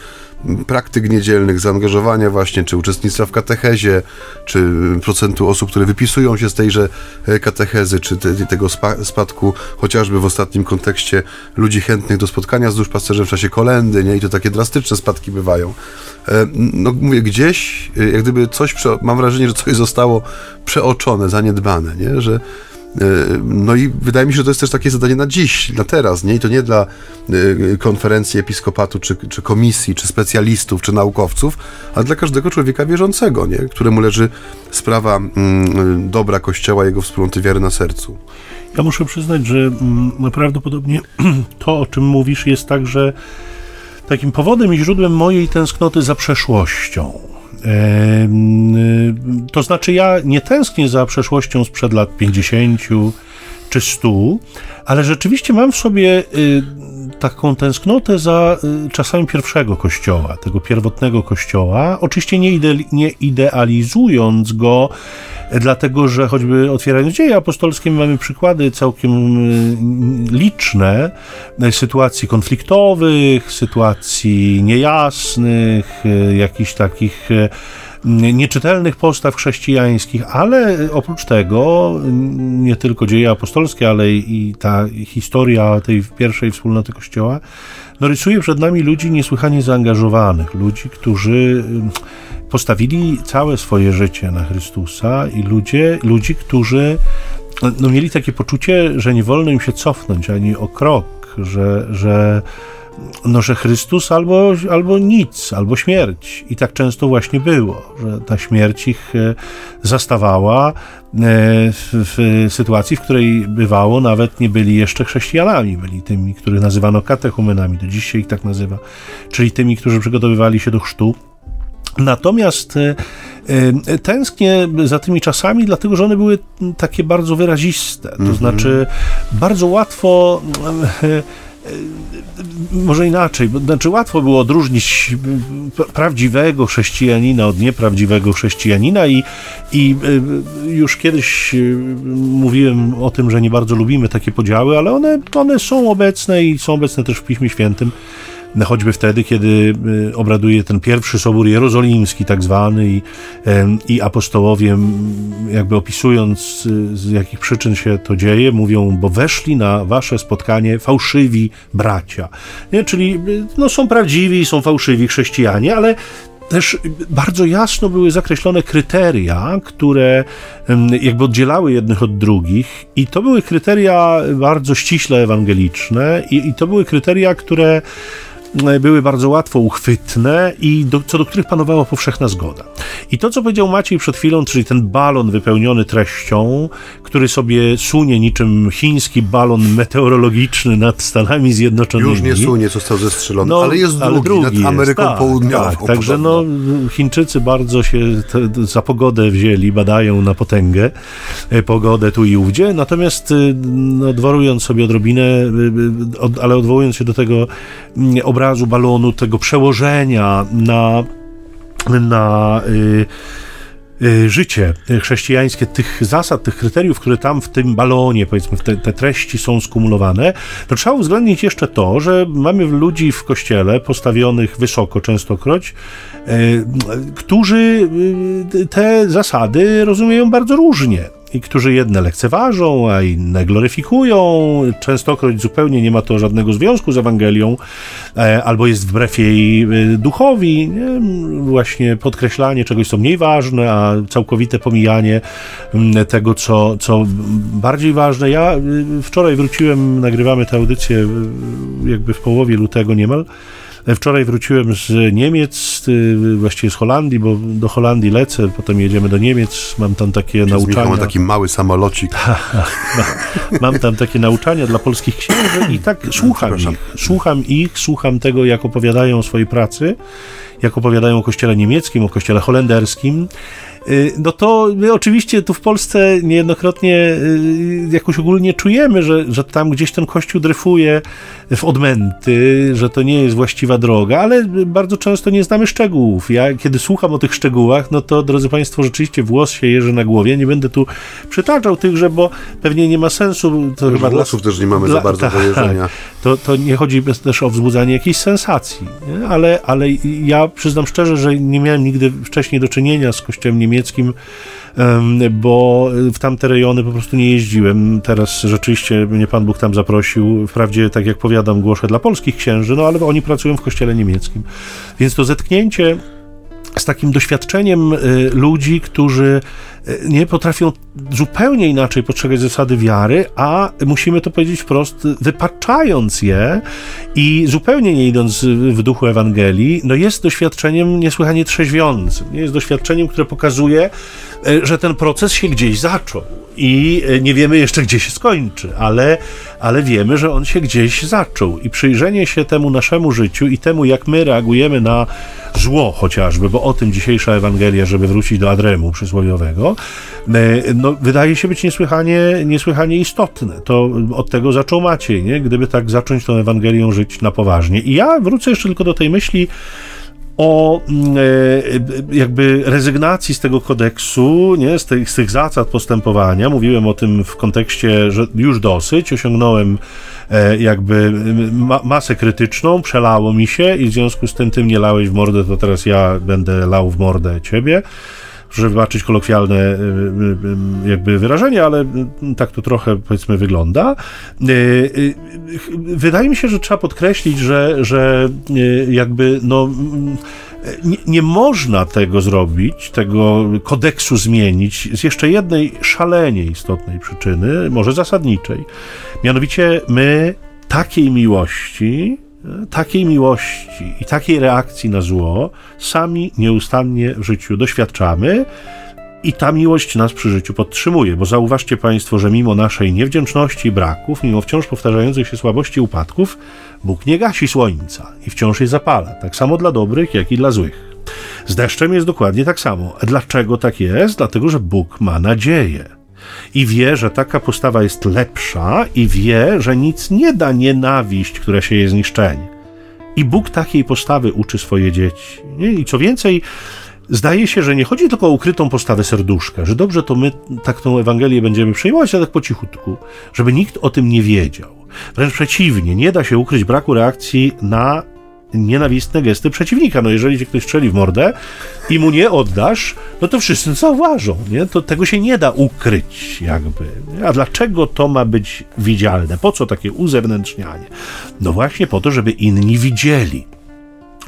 praktyk niedzielnych, zaangażowania właśnie, czy uczestnictwa w katechezie, czy procentu osób, które wypisują się z tejże e, katechezy, czy te, tego spadku, chociażby w ostatnim kontekście ludzi chętnych do spotkania z duszpasterzem w czasie kolendy, nie? I to takie drastyczne spadki bywają. E, no mówię, gdzieś, e, jak gdyby coś, mam wrażenie, że coś zostało przeoczone, zaniedbane, nie? Że no i wydaje mi się, że to jest też takie zadanie na dziś, na teraz, nie? I to nie dla e, konferencji episkopatu, czy, czy komisji, czy specjalistów, czy naukowców, a dla każdego człowieka wierzącego, nie? Któremu leży sprawa mm, dobra Kościoła, jego wspólnoty wiary na sercu. Ja muszę przyznać, że mm, prawdopodobnie [CLEARS THROAT] to, o czym mówisz, jest także takim powodem i źródłem mojej tęsknoty za przeszłością to znaczy, ja nie tęsknię za przeszłością sprzed lat 50 czy 100, ale rzeczywiście mam w sobie y, taką tęsknotę za y, czasami pierwszego kościoła, tego pierwotnego kościoła. Oczywiście nie, ide, nie idealizując go, dlatego że choćby otwierając dzieje apostolskie mamy przykłady całkiem y, liczne sytuacji konfliktowych, sytuacji niejasnych, jakichś takich nieczytelnych postaw chrześcijańskich, ale oprócz tego nie tylko dzieje apostolskie, ale i ta historia tej pierwszej wspólnoty Kościoła no, rysuje przed nami ludzi niesłychanie zaangażowanych, ludzi, którzy postawili całe swoje życie na Chrystusa i ludzie, ludzi, którzy no, mieli takie poczucie, że nie wolno im się cofnąć ani o krok, że, że no, że Chrystus albo, albo nic, albo śmierć. I tak często właśnie było, że ta śmierć ich e, zastawała e, w, sytuacji, w której bywało nawet nie byli jeszcze chrześcijanami, byli tymi, których nazywano katechumenami, do dziś się ich tak nazywa, czyli tymi, którzy przygotowywali się do chrztu. Natomiast e, tęsknię za tymi czasami, dlatego że one były takie bardzo wyraziste. To mm -hmm. znaczy, bardzo łatwo może inaczej, znaczy łatwo było odróżnić prawdziwego chrześcijanina od nieprawdziwego chrześcijanina i, i y, już kiedyś mówiłem o tym, że nie bardzo lubimy takie podziały, ale one, one są obecne i są obecne też w Piśmie Świętym choćby wtedy, kiedy y, obraduje ten pierwszy sobór jerozolimski, tak zwany, i, i apostołowie, jakby opisując y, z jakich przyczyn się to dzieje, mówią, bo weszli na wasze spotkanie fałszywi bracia. Nie? Czyli y, no, są prawdziwi, są fałszywi chrześcijanie, ale też bardzo jasno były zakreślone kryteria, które jakby oddzielały jednych od drugich, i to były kryteria bardzo ściśle ewangeliczne, i, i to były kryteria, które były bardzo łatwo uchwytne i do, co do których panowała powszechna zgoda. I to, co powiedział Maciej przed chwilą, czyli ten balon wypełniony treścią, który sobie sunie niczym chiński balon meteorologiczny nad Stanami Zjednoczonymi. Już nie sunie, został zestrzelony, no, ale jest ale drugi, drugi nad Ameryką jest, tak, Południową. Tak, także no, Chińczycy bardzo się te, za pogodę wzięli, badają na potęgę e, pogodę tu i ówdzie, natomiast y, no, dworując sobie odrobinę, y, ale odwołując się do tego mm, obrazu balonu, tego przełożenia na, na y, y, życie chrześcijańskie, tych zasad, tych kryteriów, które tam w tym balonie, powiedzmy, te, te, treści są skumulowane, to trzeba uwzględnić jeszcze to, że mamy ludzi w kościele postawionych wysoko częstokroć, y, którzy y, te zasady rozumieją bardzo różnie którzy jedne lekceważą, a inne gloryfikują. Częstokroć zupełnie nie ma to żadnego związku z Ewangelią, e, albo jest wbrew jej e, duchowi. Nie? Właśnie podkreślanie czegoś, co mniej ważne, a całkowite pomijanie tego, co, co bardziej ważne. Ja e, wczoraj wróciłem, nagrywamy tę audycję jakby w połowie lutego niemal. Wczoraj wróciłem z Niemiec, y, właściwie z Holandii, bo do Holandii lecę, potem jedziemy do Niemiec, mam tam takie Przez nauczania. Mam taki mały samolocik. [LAUGHS] mam tam takie nauczania dla polskich księży i tak [CLEARS THROAT] słucham ich, słucham ich, słucham tego, jak opowiadają o swojej pracy, jak opowiadają o kościele niemieckim, o kościele holenderskim no to my oczywiście tu w Polsce niejednokrotnie y, jakoś ogólnie czujemy, że, że tam gdzieś ten kościół dryfuje w odmęty, że to nie jest właściwa droga, ale bardzo często nie znamy szczegółów. Ja kiedy słucham o tych szczegółach, no to drodzy Państwo, rzeczywiście włos się jeży na głowie. Nie będę tu przytaczał tychże, bo pewnie nie ma sensu. To chyba włosów dla, też nie mamy dla, za bardzo ta, do To, to nie chodzi też o wzbudzanie jakiejś sensacji, nie? Ale, ale ja przyznam szczerze, że nie miałem nigdy wcześniej do czynienia z kościołem niemieckim, bo w tamte rejony po prostu nie jeździłem. Teraz rzeczywiście mnie Pan Bóg tam zaprosił. Wprawdzie, tak jak powiadam, głoszę dla polskich księży, no ale oni pracują w kościele niemieckim. Więc to zetknięcie z takim doświadczeniem y, ludzi, którzy y, nie potrafią zupełnie inaczej postrzegać zasady wiary, a musimy to powiedzieć wprost, wypaczając je i zupełnie nie idąc w duchu Ewangelii, no jest doświadczeniem niesłychanie trzeźwiącym. Jest doświadczeniem, które pokazuje, y, że ten proces się gdzieś zaczął i nie wiemy jeszcze, gdzie się skończy, ale, ale wiemy, że on się gdzieś zaczął i przyjrzenie się temu naszemu życiu i temu, jak my reagujemy na zło chociażby, bo o tym dzisiejsza Ewangelia, żeby wrócić do Adremu przysłowiowego, e, no, wydaje się być niesłychanie, niesłychanie istotne. To od tego zaczął Maciej, nie? gdyby tak zacząć tą Ewangelią żyć na poważnie. I ja wrócę jeszcze tylko do tej myśli, o mm, e, jakby rezygnacji z tego kodeksu, nie, z, tych, z tych zasad postępowania. Mówiłem o tym w kontekście, że już dosyć, osiągnąłem e, jakby ma, masę krytyczną, przelało mi się i w związku z tym tym nie lałeś w mordę, to teraz ja będę lał w mordę ciebie żeby wybaczyć kolokwialne y, y, y, jakby wyrażenie, ale tak to trochę powiedzmy wygląda. Wydaje mi się, że trzeba podkreślić, że, że jakby no nie, nie, można tego zrobić, tego kodeksu zmienić z jeszcze jednej szalenie istotnej przyczyny, może zasadniczej. Mianowicie my takiej miłości takiej miłości i takiej reakcji na zło sami nieustannie w życiu doświadczamy. I ta miłość nas przy życiu podtrzymuje, bo zauważcie Państwo, że mimo naszej niewdzięczności i braków, mimo wciąż powtarzających się słabości i upadków, Bóg nie gasi słońca i wciąż je zapala, tak samo dla dobrych, jak i dla złych. Z deszczem jest dokładnie tak samo. Dlaczego tak jest? Dlatego, że Bóg ma nadzieję i wie, że taka postawa jest lepsza i wie, że nic nie da nienawiść, która się je zniszczenie. I Bóg takiej postawy uczy swoje dzieci. Nie? I co więcej, zdaje się, że nie chodzi tylko o ukrytą postawę serduszka, że dobrze to my tak tą Ewangelię będziemy przyjmować, ale tak po cichutku, żeby nikt o tym nie wiedział. Wręcz przeciwnie, nie da się ukryć braku reakcji na nienawistne gesty przeciwnika. No jeżeli cię ktoś strzeli w mordę i mu nie oddasz, no to wszyscy zauważą, nie? To tego się nie da ukryć jakby. A dlaczego to ma być widzialne? Po co takie uzewnętrznianie? No właśnie po to, żeby inni widzieli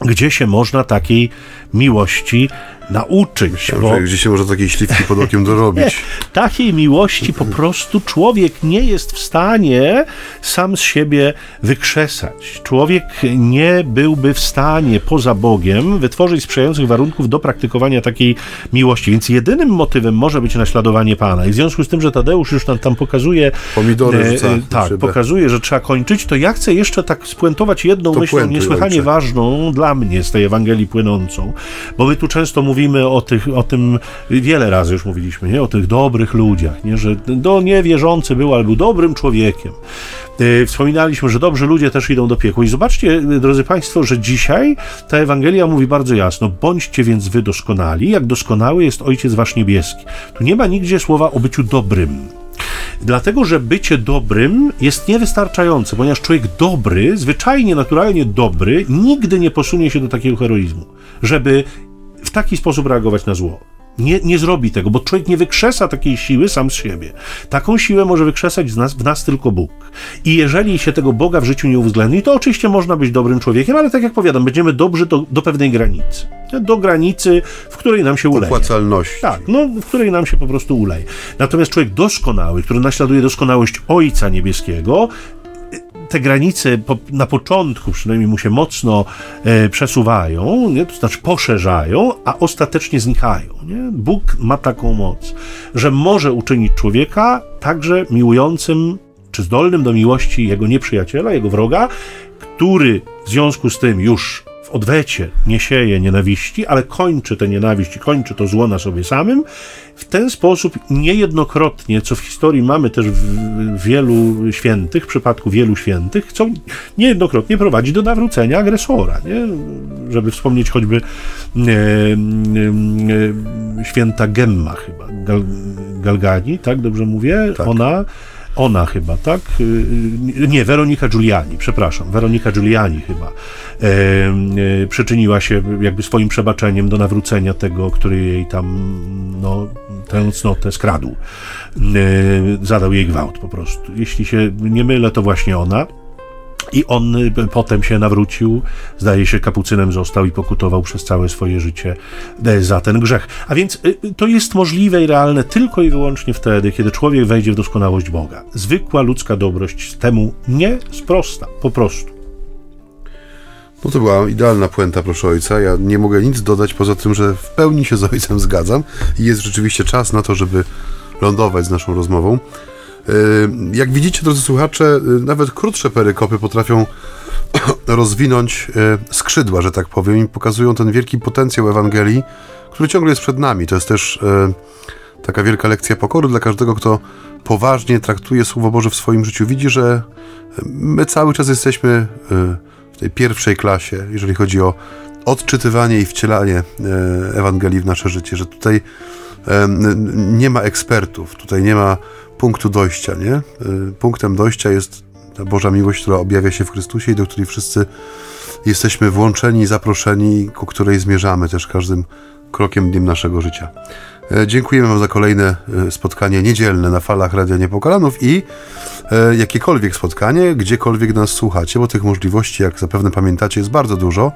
gdzie się można takiej miłości nauczyć. Bo... Gdzie się można takiej śliwki pod okiem dorobić. [LAUGHS] Takiej miłości po prostu człowiek nie jest w stanie sam z siebie wykrzesać. Człowiek nie byłby w stanie poza Bogiem wytworzyć sprzyjających warunków do praktykowania takiej miłości. Więc jedynym motywem może być naśladowanie Pana. I w związku z tym, że Tadeusz już tam, tam pokazuje... Pomidory e, rzuca, e, Tak, pokazuje, że trzeba kończyć, to ja chcę jeszcze tak spuentować jedną to myślą niesłychanie ojcze. ważną dla mnie z tej Ewangelii płynącą. Bo my tu często mówimy o, tych, o tym, wiele razy już mówiliśmy, nie? o tych dobrych ludziach, nie? że do niewierzący był, ale był dobrym człowiekiem. E, wspominaliśmy, że dobrzy ludzie też idą do piekła. I zobaczcie, drodzy Państwo, że dzisiaj ta Ewangelia mówi bardzo jasno: bądźcie więc wy doskonali, jak doskonały jest Ojciec Wasz Niebieski. Tu nie ma nigdzie słowa o byciu dobrym. Dlatego, że bycie dobrym jest niewystarczające, ponieważ człowiek dobry, zwyczajnie, naturalnie dobry, nigdy nie posunie się do takiego heroizmu, żeby w taki sposób reagować na zło. Nie, nie zrobi tego, bo człowiek nie wykrzesa takiej siły sam z siebie. Taką siłę może wykrzesać z nas, w nas tylko Bóg. I jeżeli się tego Boga w życiu nie uwzględni, to oczywiście można być dobrym człowiekiem, ale tak jak powiadam, będziemy dobrzy do, do pewnej granicy. Do granicy, w której nam się uleje. Opłacalności. Tak, no, w której nam się po prostu uleje. Natomiast człowiek doskonały, który naśladuje doskonałość Ojca Niebieskiego, te granice po, na początku przynajmniej mu się mocno e, przesuwają, nie? to znaczy poszerzają, a ostatecznie znikają. Nie? Bóg ma taką moc, że może uczynić człowieka także miłującym czy zdolnym do miłości jego nieprzyjaciela, jego wroga, który w związku z tym już w odwecie nie sieje nienawiści, ale kończy tę nienawiść i kończy to zło na sobie samym, w ten sposób niejednokrotnie, co w historii mamy też w wielu świętych, w przypadku wielu świętych, co niejednokrotnie prowadzi do nawrócenia agresora. Nie? Żeby wspomnieć choćby e, e, święta Gemma chyba, Gal, Galgani, tak dobrze mówię? Tak. Ona ona chyba, tak? Y, Nie, Weronika Giuliani, przepraszam, Weronika Giuliani chyba e, przyczyniła się jakby swoim przebaczeniem do nawrócenia tego, który jej tam no, tę cnotę skradł. E, zadał jej gwałt po prostu. Jeśli się nie mylę, to właśnie ona. I on y, potem się nawrócił, zdaje się, kapucynem został i pokutował przez całe swoje życie e, za ten grzech. A więc y, to jest możliwe i realne tylko i wyłącznie wtedy, kiedy człowiek wejdzie w doskonałość Boga. Zwykła ludzka dobrość temu nie sprosta, po prostu. No to była idealna puenta, proszę ojca. Ja nie mogę nic dodać poza tym, że w pełni się z ojcem zgadzam i jest rzeczywiście czas na to, żeby lądować z naszą rozmową. Yy, Jak widzicie, drodzy słuchacze, yy, nawet krótsze perykopy potrafią [COUGHS] rozwinąć yy, skrzydła, że tak powiem, i pokazują ten wielki potencjał Ewangelii, który ciągle jest przed nami. To jest też taka wielka lekcja pokory dla każdego, kto poważnie traktuje Słowo Boże w swoim życiu. Widzi, że my cały czas jesteśmy w tej pierwszej klasie, jeżeli chodzi o odczytywanie i wcielanie Ewangelii w nasze życie, że tutaj nie ma ekspertów, tutaj nie ma punktu dojścia, nie? E, Punktem dojścia jest ta Boża miłość, która objawia się w Chrystusie i do której wszyscy jesteśmy włączeni, zaproszeni, ku której zmierzamy też każdym krokiem dniem naszego życia. E, Dziękujemy Wam za kolejne e, spotkanie niedzielne na falach Radia Niepokalanów i e, jakiekolwiek spotkanie, gdziekolwiek nas słuchacie, bo tych możliwości, jak zapewne pamiętacie, jest bardzo dużo.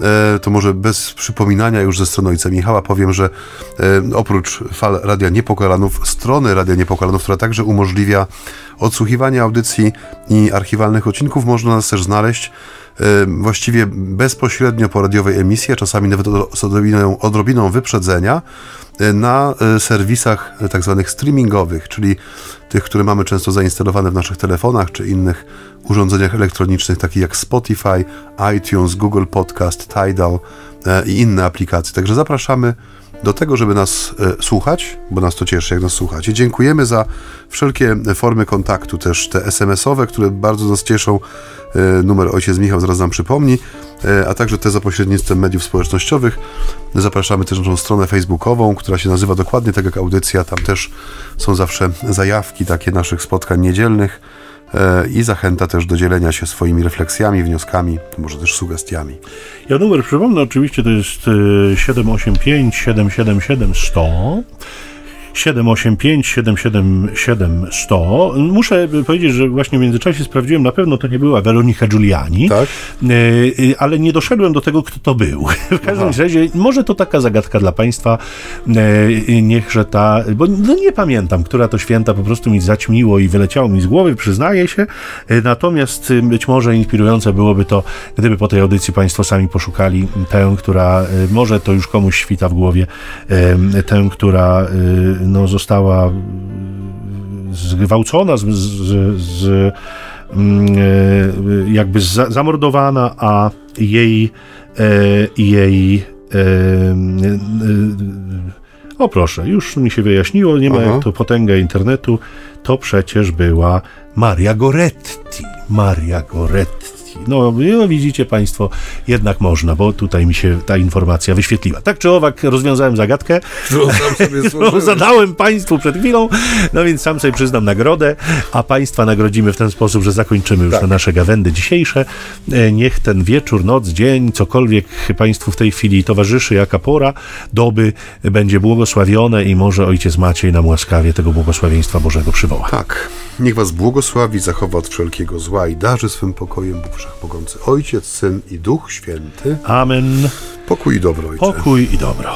E, To może bez przypominania już ze strony ojca Michała powiem, że e, oprócz fal Radia Niepokalanów, strony Radia Niepokalanów, która także umożliwia odsłuchiwanie audycji i archiwalnych odcinków, można nas też znaleźć e, właściwie bezpośrednio po radiowej emisji, a czasami nawet z odrobiną, odrobiną wyprzedzenia na serwisach tak zwanych streamingowych, czyli tych, które mamy często zainstalowane w naszych telefonach czy innych urządzeniach elektronicznych, takich jak Spotify, iTunes, Google Podcast, Tidal e, i inne aplikacje. Także zapraszamy do tego, żeby nas e, słuchać, bo nas to cieszy, jak nas słuchacie. Dziękujemy za wszelkie formy kontaktu, też te SMS-owe, które bardzo nas cieszą. E, Numer ojciec Michał zaraz nam przypomni, e, a także te za pośrednictwem mediów społecznościowych. Zapraszamy też na naszą stronę facebookową, która się nazywa dokładnie tak jak audycja. Tam też są zawsze zajawki takie naszych spotkań niedzielnych e, i zachęta też do dzielenia się swoimi refleksjami, wnioskami, może też sugestiami. Ja numer przypomnę, oczywiście to jest y, 785 777 100. 785 777 100. Muszę powiedzieć, że właśnie w międzyczasie sprawdziłem, na pewno to nie była Weronika Giuliani, Tak? e, e, ale nie doszedłem do tego, kto to był. [LAUGHS] W każdym razie, może to taka zagadka dla Państwa, e, niechże ta, bo no nie pamiętam, która to święta po prostu mi zaćmiło i wyleciało mi z głowy, przyznaję się, natomiast być może inspirujące byłoby to, gdyby po tej audycji Państwo sami poszukali tę, która może to już komuś świta w głowie, tę, która no, została zgwałcona, z, z, z mm, e, jakby za, zamordowana, a jej e, jej e, o proszę, już mi się wyjaśniło, nie ma Aha. jak to potęga internetu, to przecież była Maria Goretti. Maria Goretti. No, no widzicie Państwo, jednak można, bo tutaj mi się ta informacja wyświetliła. Tak czy owak rozwiązałem zagadkę, Którą no, służyłem. [LAUGHS] zadałem Państwu przed chwilą, no więc sam sobie przyznam nagrodę, a Państwa nagrodzimy w ten sposób, że zakończymy już Tak. te nasze gawędy dzisiejsze. E, Niech ten wieczór, noc, dzień, cokolwiek Państwu w tej chwili towarzyszy, jaka pora doby będzie błogosławione i może Ojciec Maciej nam łaskawie tego błogosławieństwa Bożego przywoła. Tak, niech was błogosławi, zachowa od wszelkiego zła i darzy swym pokojem Bóg Wszechmogący, Ojciec, Syn i Duch Święty. Amen. Pokój i dobro, Ojcze. Pokój i dobro.